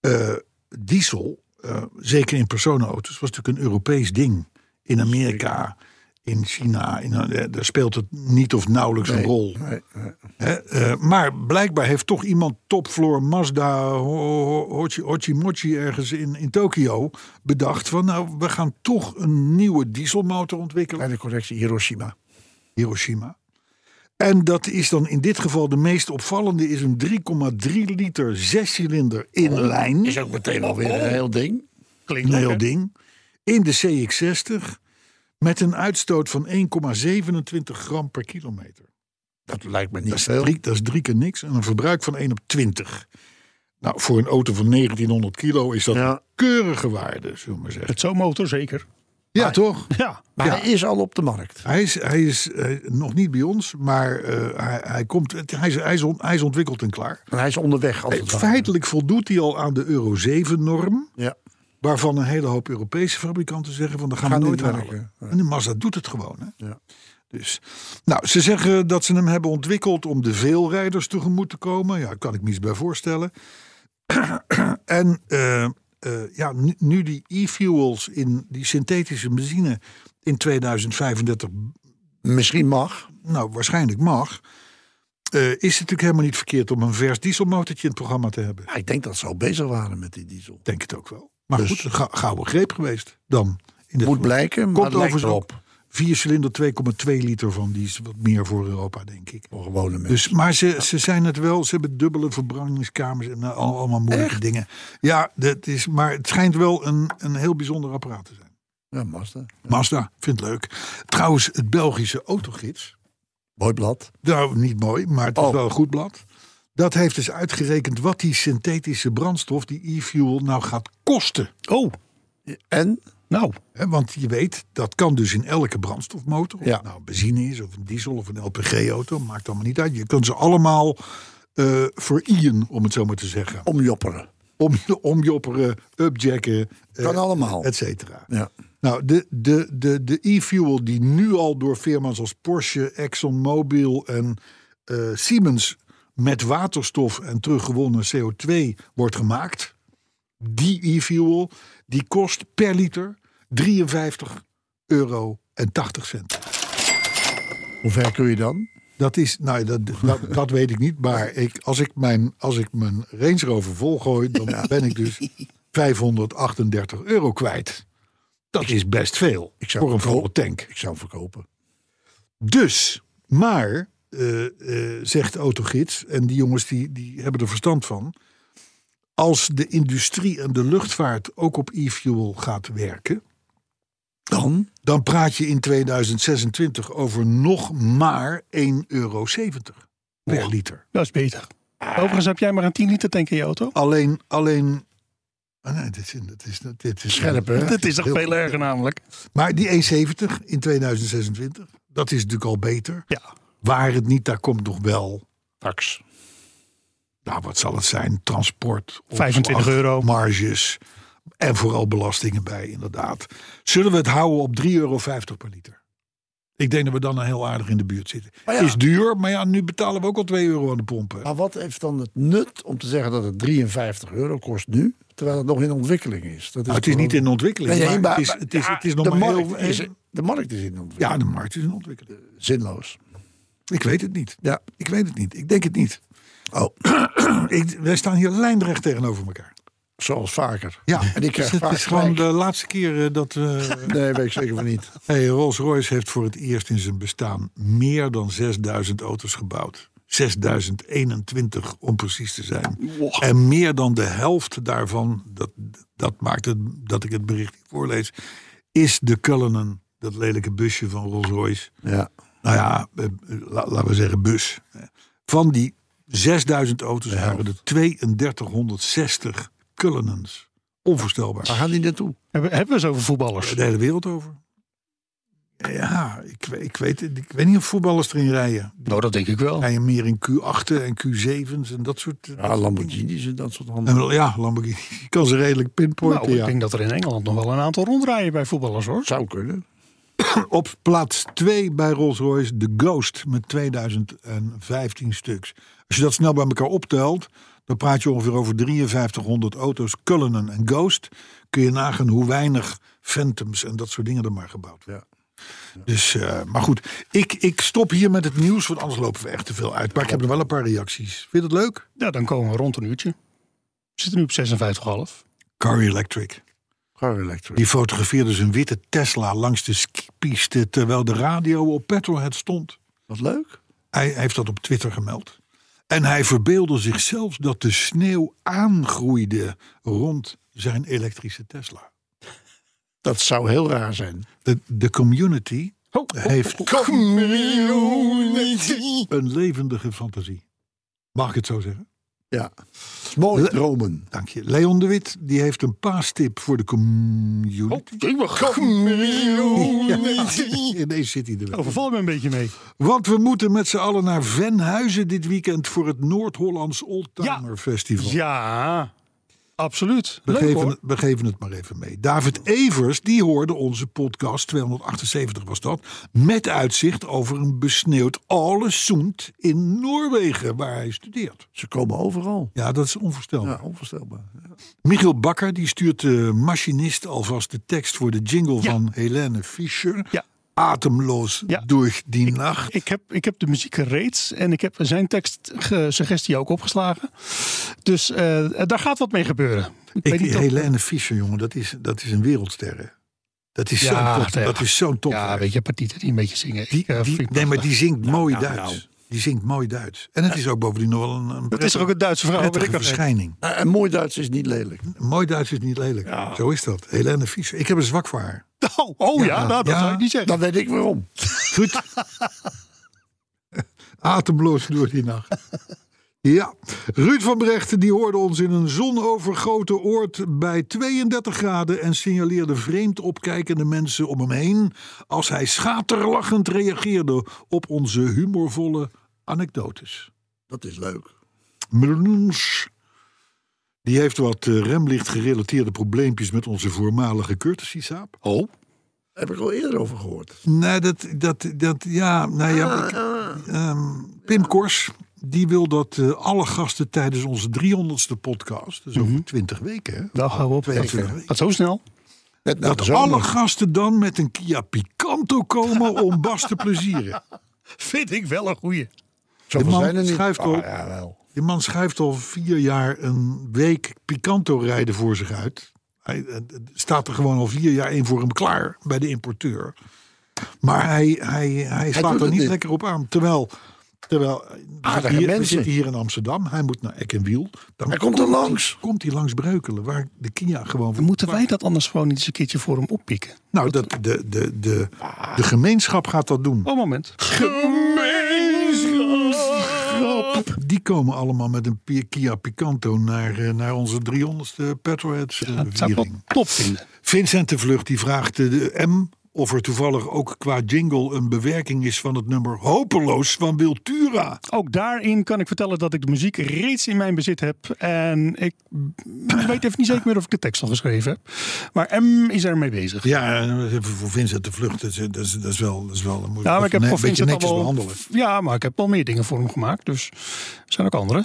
eh, diesel, eh, zeker in personenauto's, was natuurlijk een Europees ding. In Amerika, in China, in, eh, daar speelt het niet of nauwelijks een rol. Nee, nee. Hè, maar blijkbaar heeft toch iemand topfloor Mazda Ho- Ho- Hochi, Hochimochi ergens in, in Tokio bedacht van nou we gaan toch een nieuwe dieselmotor ontwikkelen. Kleine correctie, Hiroshima. Hiroshima. En dat is dan in dit geval de meest opvallende is een 3,3 liter zescilinder inlijn. Is ook meteen alweer een heel ding. Klinkt Een heel ding. In de CX60 met een uitstoot van 1,27 gram per kilometer. Dat lijkt me niet Dat is, veel. drie, dat is drie keer niks. En een verbruik van 1 op 20. Nou, voor een auto van 1900 kilo is dat Ja. een keurige waarde, zullen we maar zeggen. Het zo'n motor zeker. Ja, toch? Ja. Maar Ja. hij is al op de markt. Hij is, hij is eh, nog niet bij ons, maar eh, hij, hij, komt, het- hij, is, hij, is on- hij is ontwikkeld en klaar. En hij is onderweg. Als het ware. Feitelijk voldoet hij al aan de Euro 7-norm. Ja. Waarvan een hele hoop Europese fabrikanten zeggen van dat gaan we nooit niet halen. werken. Ja. En de Mazda doet het gewoon. Hè? Ja. Dus, nou, ze zeggen dat ze hem hebben ontwikkeld om de veelrijders tegemoet te komen. Ja, daar kan ik me iets bij voorstellen. en eh, eh, ja, nu, nu die e-fuels in die synthetische benzine in 2035 Misschien mag. nou waarschijnlijk mag, eh, is het natuurlijk helemaal niet verkeerd om een vers dieselmotortje in het programma te hebben. Ja, ik denk dat ze al bezig waren met die diesel. Ik denk het ook wel. Maar Dus- goed, een gouden greep geweest dan. In dit Moet blijken, maar Komt het lijkt overigens erop. 4 cilinder 2,2 liter van. Die is wat meer voor Europa, denk ik. Voor gewone mensen. Dus, maar ze, ze zijn het wel. Ze hebben dubbele verbrandingskamers en eh, al- allemaal moeilijke dingen. Ja, dat is, maar het schijnt wel een, een heel bijzonder apparaat te zijn. Ja, Mazda. Mazda, vindt het leuk. Trouwens, het Belgische autogids. Mooi blad. Nou, niet mooi, maar het is Oh. wel een goed blad. Dat heeft dus uitgerekend wat die synthetische brandstof, die e-fuel, nou gaat kosten. Oh, En? Nou. Want je weet, dat kan dus in elke brandstofmotor. Of Ja. het nou benzine is, of een diesel, of een LPG-auto. Maakt allemaal niet uit. Je kunt ze allemaal eh veriën, om het zo maar te zeggen. Omjopperen. Om, omjopperen, upjacken, eh, Kan allemaal. et cetera. Ja. Nou, de, de, de, de e-fuel die nu al door firma's als Porsche, ExxonMobil en eh, Siemens met waterstof en teruggewonnen CO2 wordt gemaakt. die e-fuel, die kost per liter 53 euro en 80 cent. Hoe ver kun je dan? Dat is, nou, dat, dat, dat weet ik niet. Maar ik, als, ik mijn, als ik mijn Range Rover volgooi, dan ben ik dus 538 euro kwijt. Dat is best veel Ik zou voor een volle tank. Ik zou verkopen. Dus, maar, eh, eh, zegt Autogids, en die jongens die, die hebben er verstand van. Als de industrie en de luchtvaart ook op e-fuel gaat werken, Dan? dan praat je in 2026 over nog maar 1,70 euro per liter. Dat is beter. Overigens heb jij maar een 10 liter tank in je auto. Alleen, alleen. ah, nee, dit is, dit is, dit is Scherp, hè? Dat is toch veel erger namelijk. Maar die 1,70 in 2026, dat is natuurlijk al beter. Ja. Waar het niet, daar komt nog wel. Tax. Nou, wat zal het zijn? Transport, 25 opslag, euro. marges en vooral belastingen bij, inderdaad. Zullen we het houden op 3,50 euro per liter? Ik denk dat we dan heel aardig in de buurt zitten. Ja. Is duur, maar ja, nu betalen we ook al 2 euro aan de pompen. Maar wat heeft dan het nut om te zeggen dat het 53 euro kost nu, terwijl het nog in ontwikkeling is? Dat Nou, het is niet in ontwikkeling, Nee, nee, maar, maar- het, is, het, is, ja, het is nog de maar markt heel... is, de markt is in ontwikkeling. Ja, de markt is in ontwikkeling. Zinloos. Ik weet het niet. Ja. Ik weet het niet. Ik denk het niet. Oh, Ik, wij staan hier lijnrecht tegenover elkaar. Zoals vaker. Ja, En ik krijg het vaak is gewoon de laatste keer eh, dat we... Nee, weet ik zeker van niet. hey, Rolls-Royce heeft voor het eerst in zijn bestaan meer dan 6000 auto's gebouwd. 6021 om precies te zijn. En meer dan de helft daarvan, dat, dat maakt het dat ik het bericht niet voorlees, is de Cullinan, dat lelijke busje van Rolls-Royce. Ja. nou ja, eh, la- laten we zeggen bus. Van die 6000 auto's waren er 3260 Cullinans. Onvoorstelbaar. Waar gaan die naartoe? Hebben, hebben we eens over voetballers? De hele wereld over. Ja, ik, ik, weet, ik weet niet of voetballers erin rijden. Nou, dat denk ik wel. Rijden meer in Q8'en en Q7's en dat soort... Ja, Lamborghinis en dat soort handen. En wel, ja, Lamborghini. Je kan ze redelijk pinpointen, Nou, ik ja. denk dat er in Engeland nog wel een aantal rondrijden bij voetballers hoor. Zou kunnen. Op plaats 2 bij Rolls-Royce de Ghost met 2015 stuks. Als je dat snel bij elkaar optelt, dan praat je ongeveer over 5300 auto's. Cullinan en Ghost. Kun je nagaan hoe weinig Phantoms en dat soort dingen er maar gebouwd worden. Dus, eh, maar goed, ik, ik stop hier met het nieuws, want anders lopen we echt te veel uit. Maar ik heb er wel een paar reacties. Vind je dat leuk? Ja, dan komen we rond een uurtje. We zitten nu op 56,5. Car Electric. Car Electric. Die fotografeerde zijn witte Tesla langs de skipiste terwijl de radio op Petrolhead stond. Wat leuk. Hij heeft dat op Twitter gemeld. En hij verbeelde zich zelfs dat de sneeuw aangroeide rond zijn elektrische Tesla. Dat zou heel raar zijn. De, de community heeft een levendige fantasie. Mag ik het zo zeggen? Ja. Mooi Le- dromen. Dank je. Leon de Wit die heeft een paastip voor de community. Ja, ineens zit hij er wel. Overval me een beetje mee. Want we moeten met z'n allen naar Venhuizen dit weekend voor het Noord-Hollands Oldtimer Festival. Ja, absoluut. We Leuk geven, hoor. het, we geven het maar even mee. David Evers, die hoorde onze podcast, 278 was dat, met uitzicht over een besneeuwd Ålesund in Noorwegen, waar hij studeert. Ze komen overal. Ja, dat is onvoorstelbaar. Ja, onvoorstelbaar. Ja. Michiel Bakker, die stuurt de machinist alvast de tekst voor de jingle Ja. van Helene Fischer. Atemloos Ja. door die nacht. Ik heb, ik heb de muziek gereed en ik heb zijn tekstsuggestie ook opgeslagen. Dus eh, daar gaat wat mee gebeuren. Ik, Ik, of- Helene Fischer, jongen, dat is, dat is een wereldster. Dat is Ja, zo'n top. ja. Dat is zo'n top. Ja, weet je, die een beetje zingen. Die, Ik, eh, die- nee, maar die zingt mooi nou, Duits. nou. Die zingt mooi Duits. En het is ook bovendien nog wel een, een Dat is er ook een Duitse vrouw. wel. verschijning. Eh, En mooi Duits is niet lelijk. Mooi Duits is niet lelijk. Zo is dat. Helene Fischer. Ik heb een zwak voor haar. Oh, oh ja, Ja, nou, dat ja. zou ik niet zeggen. Dan weet ik waarom. Goed. Atemloos door die nacht. Ja, Ruud van Brechten die hoorde ons in een zonovergoten oord bij 32 graden en signaleerde vreemd opkijkende mensen om hem heen als hij schaterlachend reageerde op onze humorvolle anekdotes. Dat is leuk. Mlns. Die heeft wat eh, remlicht gerelateerde probleempjes met onze voormalige courtesy saap. Oh, Heb ik al eerder over gehoord. Nee, dat, dat, dat ja, nou ja. ik- ehm, Pim Kors, die wil dat eh, alle gasten tijdens onze 300ste podcast, dus over 20 weken, hè? Nou, hou op. 22 weken. Gaat zo snel. Net Dat zomer. alle gasten dan met een Kia Picanto komen om Bas te plezieren. Vind ik wel een goeie. Zoveel de man zijn er niet. schuift Ah, op. ja, wel. Die man schuift al vier jaar een week Picanto rijden voor zich uit. Hij eh, staat er gewoon al vier jaar één voor hem klaar bij de importeur. Maar hij, hij, hij slaat er niet niet. lekker op aan. Terwijl, terwijl we, Aardige zitten hier, we mensen. zitten hier in Amsterdam. Hij moet naar Eck en Wiel. Dan Hij komt er langs. Komt hij langs Breukelen, waar de Kia gewoon... Dan moeten wij dat anders gewoon niet eens een keertje voor hem oppikken. Nou, dat, de, de, de, de gemeenschap gaat dat doen. Oh, moment. Die komen allemaal met een Kia Picanto naar, eh, naar onze 300ste Petrolheads eh, Dat zou ik wel viering. top vinden. Vincent de Vlucht die vraagt eh, de M of er toevallig ook qua jingle een bewerking is van het nummer Hopeloos van Wiltura. Ook daarin kan ik vertellen dat ik de muziek reeds in mijn bezit heb. En ik weet even niet zeker meer of ik de tekst al geschreven heb. Maar M is ermee bezig. Ja, voor Vincent de Vlucht, dat is, dat is, dat is wel, dat is wel moet Ja, maar ik heb voor een beetje netjes al wel, behandelen. Ja, maar ik heb wel meer dingen voor hem gemaakt. Dus er zijn ook andere.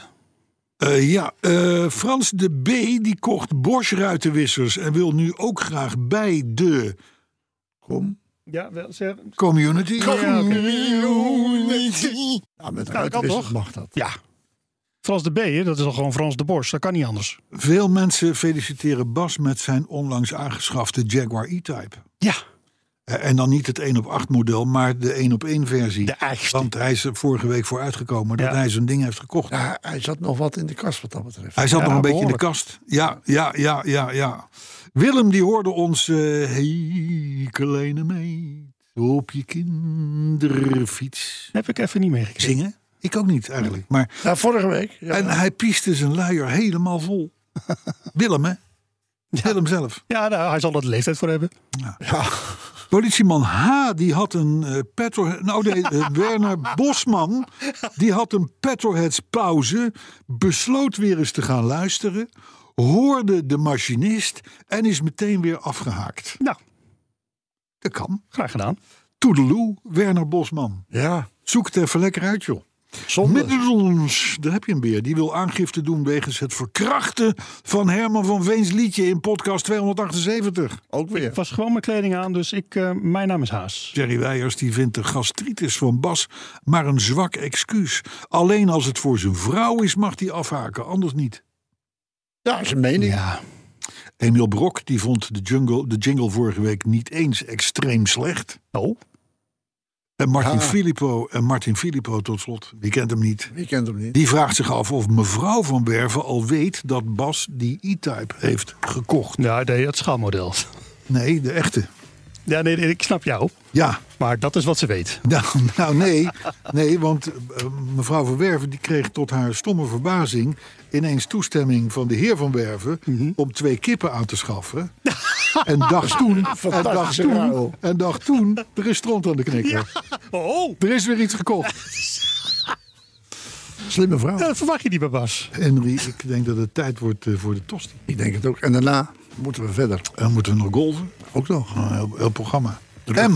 Eh, ja, eh, Frans de B die kocht Bosch ruitenwissers en wil nu ook graag bij de Kom. Ja, wel zeg. community. Ja, oké. Ja, kan ruitenwissers toch? mag dat. Ja. Frans de B, hè, dat is al gewoon Frans de Borst. Dat kan niet anders. Veel mensen feliciteren Bas met zijn onlangs aangeschafte Jaguar E-Type. Ja, Eh, En dan niet het 1 op 8 model, maar de 1 op 1 versie. de. Want hij is er vorige week voor uitgekomen dat Ja. hij zijn ding heeft gekocht. Ja, hij zat nog wat in de kast wat dat betreft. Hij zat Ja, nog een beetje in de kast. Ja, ja, ja, ja, ja. Willem die hoorde ons... hey, kleine meid, op je kinderfiets. Heb ik even niet meegekregen. Zingen? Ik ook niet eigenlijk. Maar, Ja, vorige week. Ja. En hij pieste zijn luier helemaal vol. Willem, hè? Willem zelf. Ja, nou, hij zal er de leeftijd voor hebben. Politieman H. die had een petrol... Nou, nee, eh, Werner Bosman. Die had een petrolheads pauze. Besloot weer eens te gaan luisteren. Hoorde de machinist. En is meteen weer afgehaakt. Nou, Dat kan. graag gedaan. Toedeloe, Werner Bosman. ja, Zoek het even lekker uit, joh. zonde. Middels, daar heb je een beer. Die wil aangifte doen wegens het verkrachten van Herman van Veens liedje in podcast 278. Ook weer. Ik was gewoon mijn kleding aan, dus ik, eh, mijn naam is Haas. Jerry Weijers die vindt de gastritis van Bas maar een zwak excuus. Alleen als het voor zijn vrouw is mag hij afhaken, anders niet. Ja, is een mening. Ja, Emiel Brok die vond de, jungle, de jingle vorige week niet eens extreem slecht. oh, En Martin Ja. Filippo, en Martin Filippo tot slot, wie kent hem niet? Wie kent hem niet? Die vraagt zich af of mevrouw van Werven al weet dat Bas die E-Type heeft gekocht. ja, nee, het schaalmodel. Nee, de echte. Ja, nee, nee, ik snap jou. Ja, Maar dat is wat ze weet. nou, nou nee, nee, want eh, mevrouw van Werven die kreeg tot haar stomme verbazing ineens toestemming van de heer van Werven om twee kippen aan te schaffen. en dacht toen, en dacht toen, en dacht toen, er is stront aan de knikker. Oh, Er is weer iets gekocht. Slimme vrouw. dat verwacht je niet bij Bas. Henry, ik denk dat het tijd wordt eh, voor de tosti. Ik denk het ook. En daarna moeten we verder. En moeten we nog golven. Ook nog. Een heel, heel programma. M,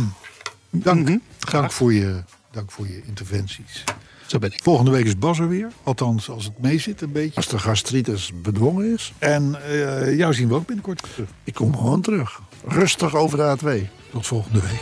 dank, dank, voor je, dank voor je interventies. Zo ben ik. Volgende week is Bas er weer. Althans, als het mee zit een beetje. Als de gastritis bedwongen is, En eh, jou zien we ook binnenkort terug. ik kom gewoon terug. Rustig over de A2. Tot volgende week.